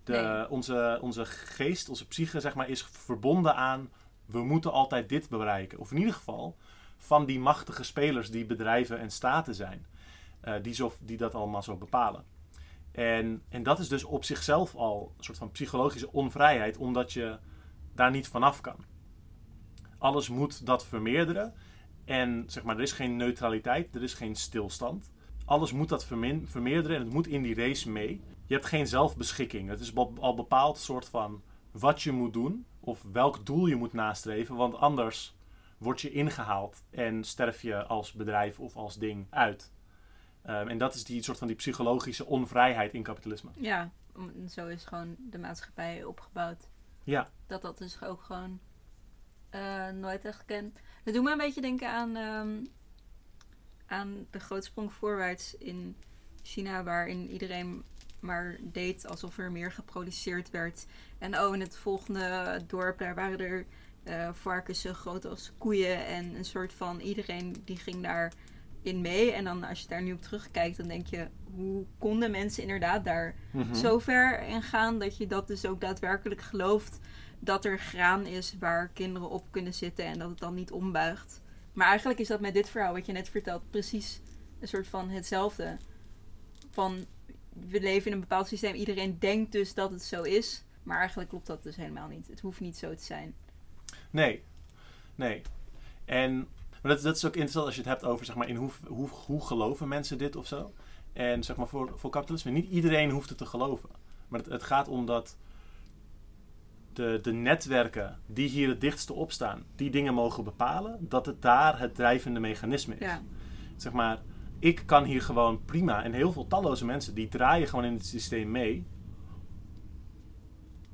De,
Nee.
onze, onze geest, onze psyche, zeg maar, is verbonden aan we moeten altijd dit bereiken. Of in ieder geval van die machtige spelers die bedrijven en staten zijn. eh, die, zo, die dat allemaal zo bepalen. En, en dat is dus op zichzelf al een soort van psychologische onvrijheid, omdat je daar niet vanaf kan. Alles moet dat vermeerderen. En zeg maar, er is geen neutraliteit, er is geen stilstand. Alles moet dat vermeerderen en het moet in die race mee. Je hebt geen zelfbeschikking. Het is al bepaald soort van wat je moet doen of welk doel je moet nastreven, want anders word je ingehaald en sterf je als bedrijf of als ding uit. Ehm, en dat is die soort van die psychologische onvrijheid in kapitalisme.
Ja, zo is gewoon de maatschappij opgebouwd.
Ja,
Dat dat dus ook gewoon eh, nooit echt kent. Dat doet me een beetje denken aan, ehm, aan de grootsprong voorwaarts in China, waarin iedereen maar deed alsof er meer geproduceerd werd. En oh, in het volgende dorp, daar waren er eh varkens zo groot als koeien. En een soort van iedereen die ging daar in mee. En dan als je daar nu op terugkijkt, dan denk je, hoe konden mensen inderdaad daar
Mhm.
zo ver in gaan dat je dat dus ook daadwerkelijk gelooft dat er graan is waar kinderen op kunnen zitten en dat het dan niet ombuigt. Maar eigenlijk is dat met dit verhaal wat je net vertelt precies een soort van hetzelfde. Van we leven in een bepaald systeem, iedereen denkt dus dat het zo is. Maar eigenlijk klopt dat dus helemaal niet. Het hoeft niet zo te zijn.
Nee, nee. En maar dat, dat is ook interessant als je het hebt over zeg maar, in hoe, hoe, hoe geloven mensen dit of zo. En zeg maar voor, voor kapitalisme, niet iedereen hoeft het te geloven. Maar het, het gaat om dat de, de netwerken die hier het dichtste op staan, die dingen mogen bepalen, dat het daar het drijvende mechanisme is.
Ja.
Zeg maar, ik kan hier gewoon prima, en heel veel talloze mensen, die draaien gewoon in het systeem mee,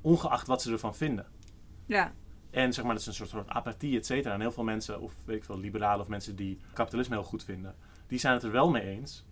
ongeacht wat ze ervan vinden.
Ja.
En zeg maar, dat is een soort, soort apathie, et cetera. En heel veel mensen, of weet ik veel, liberalen of mensen die kapitalisme heel goed vinden, die zijn het er wel mee eens.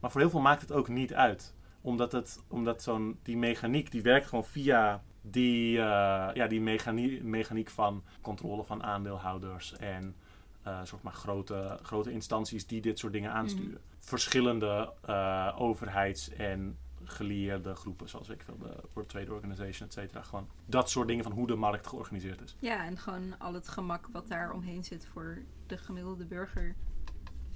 Maar voor heel veel maakt het ook niet uit. Omdat, het, omdat zo'n, die mechaniek, die werkt gewoon via die, eh, ja, die mechanie, mechaniek van controle van aandeelhouders en eh, soort maar grote, grote instanties die dit soort dingen aansturen. Verschillende eh, overheids- en gelieerde groepen, zoals ik veel, de World Trade Organization, et cetera. Gewoon dat soort dingen van hoe de markt georganiseerd is.
ja, en gewoon al het gemak wat daar omheen zit voor de gemiddelde burger.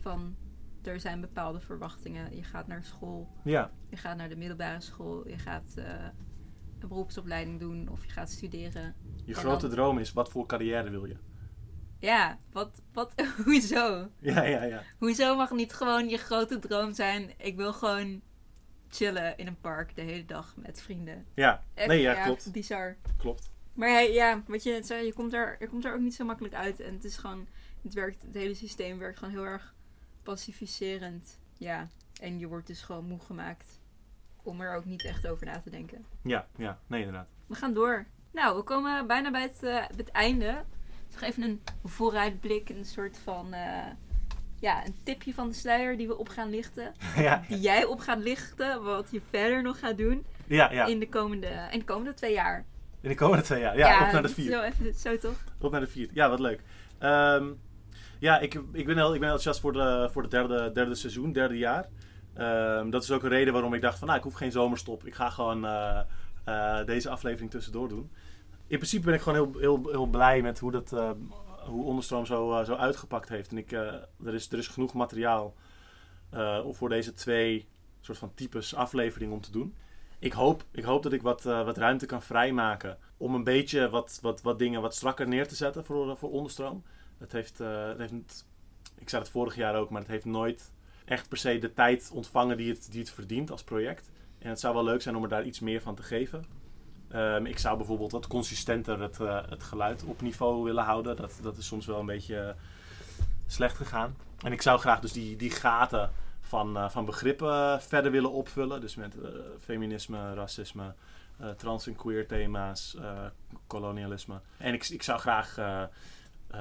Van er zijn bepaalde verwachtingen. Je gaat naar school,
Ja,
je gaat naar de middelbare school, je gaat eh, een beroepsopleiding doen of je gaat studeren.
je
En
grote
dan-
droom is, wat voor carrière wil je?
Ja, wat, wat, *laughs* hoezo?
Ja, ja, ja.
Hoezo mag niet gewoon je grote droom zijn? Ik wil gewoon chillen in een park de hele dag met vrienden.
Ja,
Echt,
nee, ja, klopt.
Bizar.
Klopt.
Maar ja, ja, wat je net zei, je komt, er, je komt er ook niet zo makkelijk uit. En het is gewoon, het, werkt, het hele systeem werkt gewoon heel erg pacificerend. Ja, en je wordt dus gewoon moe gemaakt om er ook niet echt over na te denken.
Ja, ja, nee, inderdaad.
We gaan door. Nou, we komen bijna bij het, eh, het einde. Dus even een vooruitblik, een soort van, eh, ja, een tipje van de sluier die we op gaan lichten. *laughs*
ja,
Die jij op gaat lichten, wat je verder nog gaat doen
ja, ja.
in, de komende, in de komende twee jaar.
In de komende twee jaar. Ja, op naar de
Zo,
vier.
even, zo toch?
Op naar de vier. Ja, wat leuk. Ehm, ja, ik, ik, ben heel, ik ben enthousiast voor, de, voor het derde, derde seizoen, derde jaar. Ehm, dat is ook een reden waarom ik dacht van, nou, ik hoef geen zomerstop. Ik ga gewoon eh, eh, deze aflevering tussendoor doen. In principe ben ik gewoon heel, heel, heel blij met hoe, dat, eh, hoe Onderstroom zo, eh, zo uitgepakt heeft. En ik, eh, er, is, er is genoeg materiaal eh, voor deze twee soort van types aflevering om te doen. Ik hoop, ik hoop dat ik wat, wat ruimte kan vrijmaken om een beetje wat, wat, wat dingen wat strakker neer te zetten voor, voor onderstroom. Het heeft, het heeft ik zei het vorig jaar ook, maar het heeft nooit echt per se de tijd ontvangen die het, die het verdient als project. En het zou wel leuk zijn om er daar iets meer van te geven. Ehm, ik zou bijvoorbeeld wat consistenter het, eh, het geluid op niveau willen houden. Dat, dat is soms wel een beetje eh, slecht gegaan. En ik zou graag dus die, die gaten van, eh, van begrippen verder willen opvullen. Dus met feminisme, racisme, trans en queer thema's, kolonialisme. En ik, ik zou graag eh,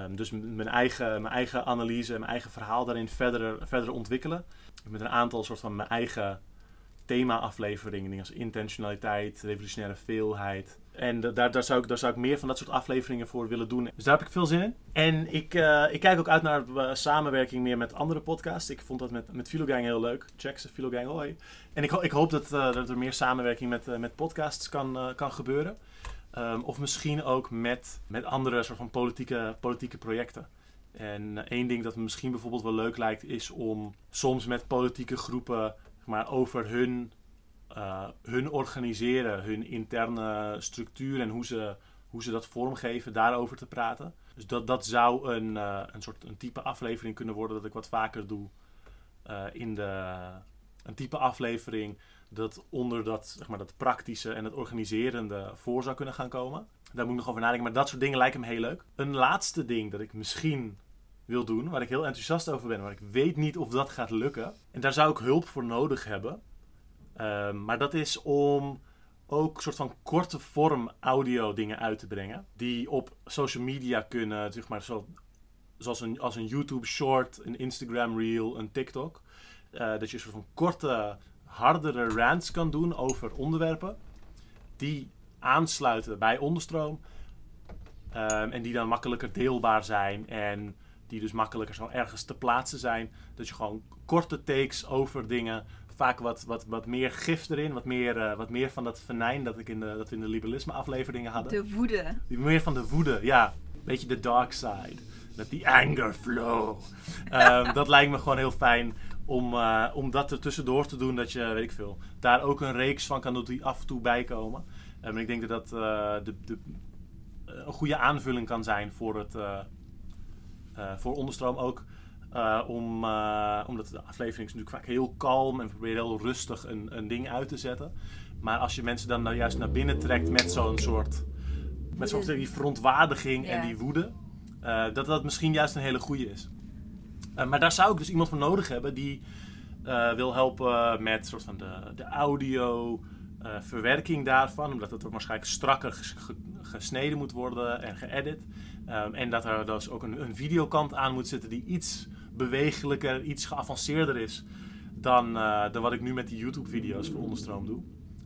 ehm, dus mijn eigen, mijn eigen analyse, mijn eigen verhaal daarin verder, verder ontwikkelen. Met een aantal soort van mijn eigen thema-afleveringen, als intentionaliteit, revolutionaire veelheid. En da- daar, daar, zou ik, daar zou ik meer van dat soort afleveringen voor willen doen. Dus daar heb ik veel zin in. En ik, eh, ik kijk ook uit naar eh, samenwerking meer met andere podcasts. Ik vond dat met, met Filogang heel leuk. Check ze, Filogang, hoi. En ik, ik hoop dat, eh, dat er meer samenwerking met, met podcasts kan, kan gebeuren. Ehm, of misschien ook met, met andere soort van politieke, politieke projecten. En één ding dat me misschien bijvoorbeeld wel leuk lijkt, is om soms met politieke groepen maar, over hun, eh, hun organiseren, hun interne structuur en hoe ze, hoe ze dat vormgeven, daarover te praten. Dus dat, dat zou een, eh, een soort een type aflevering kunnen worden dat ik wat vaker doe eh, in de. Een type aflevering dat onder dat, zeg maar, dat praktische en het organiserende voor zou kunnen gaan komen. Daar moet ik nog over nadenken, maar dat soort dingen lijken me heel leuk. Een laatste ding dat ik misschien wil doen, waar ik heel enthousiast over ben, maar ik weet niet of dat gaat lukken. En daar zou ik hulp voor nodig hebben. Ehm, maar dat is om ook soort van korte vorm audio dingen uit te brengen. Die op social media kunnen, zeg maar, zo, zoals een, als een YouTube short, een Instagram reel, een TikTok. Eh, dat je soort van korte, hardere rants kan doen over onderwerpen. Die aansluiten bij onderstroom. Ehm, en die dan makkelijker deelbaar zijn. En die dus makkelijker zo ergens te plaatsen zijn. Dat je gewoon korte takes over dingen. Vaak wat, wat, wat meer gif erin. Wat meer, eh, wat meer van dat venijn dat, ik in de, dat we in de liberalisme afleveringen hadden.
De woede.
Die Meer van de woede, ja. Beetje de dark side. Met die anger flow. Ehm, dat lijkt me gewoon heel fijn om, eh, om dat er tussendoor te doen. Dat je, weet ik veel, daar ook een reeks van kan doen die af en toe bijkomen. Um, en ik denk dat dat eh, de, de, een goede aanvulling kan zijn voor, het, voor onderstroom ook. om, omdat de aflevering is natuurlijk vaak heel kalm en probeer heel rustig een, een ding uit te zetten. Maar als je mensen dan nou juist naar binnen trekt met zo'n soort met zo'n die verontwaardiging en die woede, uh, dat dat misschien juist een hele goede is. Uh, maar daar zou ik dus iemand voor nodig hebben die uh, wil helpen met soort van de, de audio, verwerking daarvan, omdat het ook waarschijnlijk strakker gesneden moet worden en geëdit. Um, en dat er dus ook een, een videokant aan moet zitten die iets bewegelijker, iets geavanceerder is dan, dan wat ik nu met die YouTube-video's voor onderstroom doe.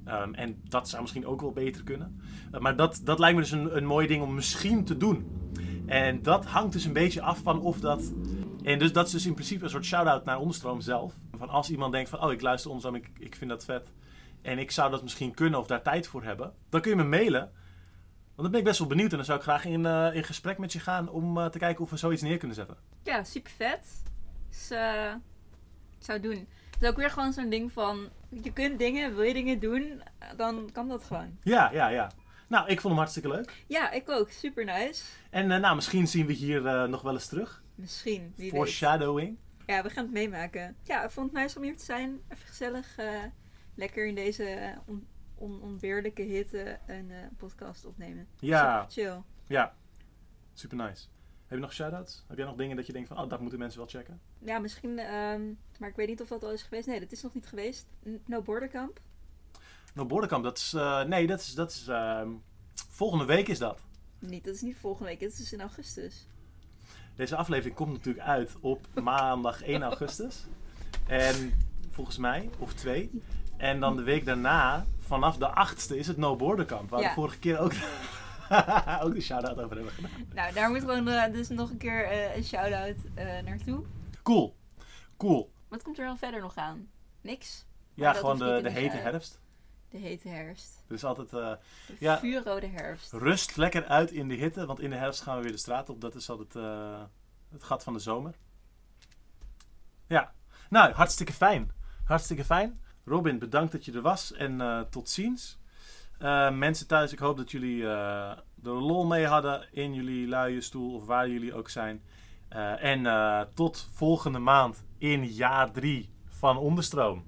Um, en dat zou misschien ook wel beter kunnen. Uh, maar dat, dat lijkt me dus een, een mooi ding om misschien te doen. En dat hangt dus een beetje af van of dat. En dus dat is dus in principe een soort shout-out naar Onderstroom zelf. Van als iemand denkt van, oh ik luister Onderstroom, ik, ik vind dat vet. En ik zou dat misschien kunnen of daar tijd voor hebben. Dan kun je me mailen. Want dan ben ik best wel benieuwd. En dan zou ik graag in, uh, in gesprek met je gaan om uh, te kijken of we zoiets neer kunnen zetten.
Ja, super vet. Dus uh, ik zou doen. Het is ook weer gewoon zo'n ding van... Je kunt dingen, wil je dingen doen, dan kan dat gewoon.
Ja, ja, ja. Nou, ik vond hem hartstikke leuk.
Ja, ik ook. Super nice.
En nou, misschien zien we hier nog wel eens terug.
Misschien, wie
Foreshadowing.
Weet. Ja, we gaan het meemaken. Ja, ik vond het nice om hier te zijn. Even gezellig. Lekker in deze on onweerlijke hitte een podcast opnemen.
Ja.
Super chill.
Ja. Super nice. Heb je nog shout-outs? Heb jij nog dingen dat je denkt van, oh, dat moeten mensen wel checken?
Ja, misschien, um, maar ik weet niet of dat al is geweest. Nee, dat is nog niet geweest. No Border Camp.
No Border Camp, dat is, uh, nee, dat is, dat is, uh, volgende week is dat.
Niet, dat is niet volgende week, dat is in augustus.
Deze aflevering komt natuurlijk uit op maandag *laughs* 1 augustus. En volgens mij, of 2. En dan de week daarna, vanaf de 8e, is het No Border Camp. Waar ja. we vorige keer ook *laughs* ook een shout-out over hebben gedaan.
Nou, daar moet gewoon uh, dus nog een keer uh, een shout-out uh, naartoe.
Cool. Cool.
Wat komt er dan verder nog aan? Niks?
Ja, gewoon de, de hete herfst.
De hete herfst.
Dus altijd...
de ja, vuurrode herfst.
Rust lekker uit in de hitte, want in de herfst gaan we weer de straat op. Dat is altijd het gat van de zomer. Ja. Nou, hartstikke fijn. Hartstikke fijn. Robin, bedankt dat je er was en tot ziens. Uh, mensen thuis, ik hoop dat jullie uh, er lol mee hadden in jullie luie stoel of waar jullie ook zijn. En tot volgende maand in jaar 3 van Onderstroom.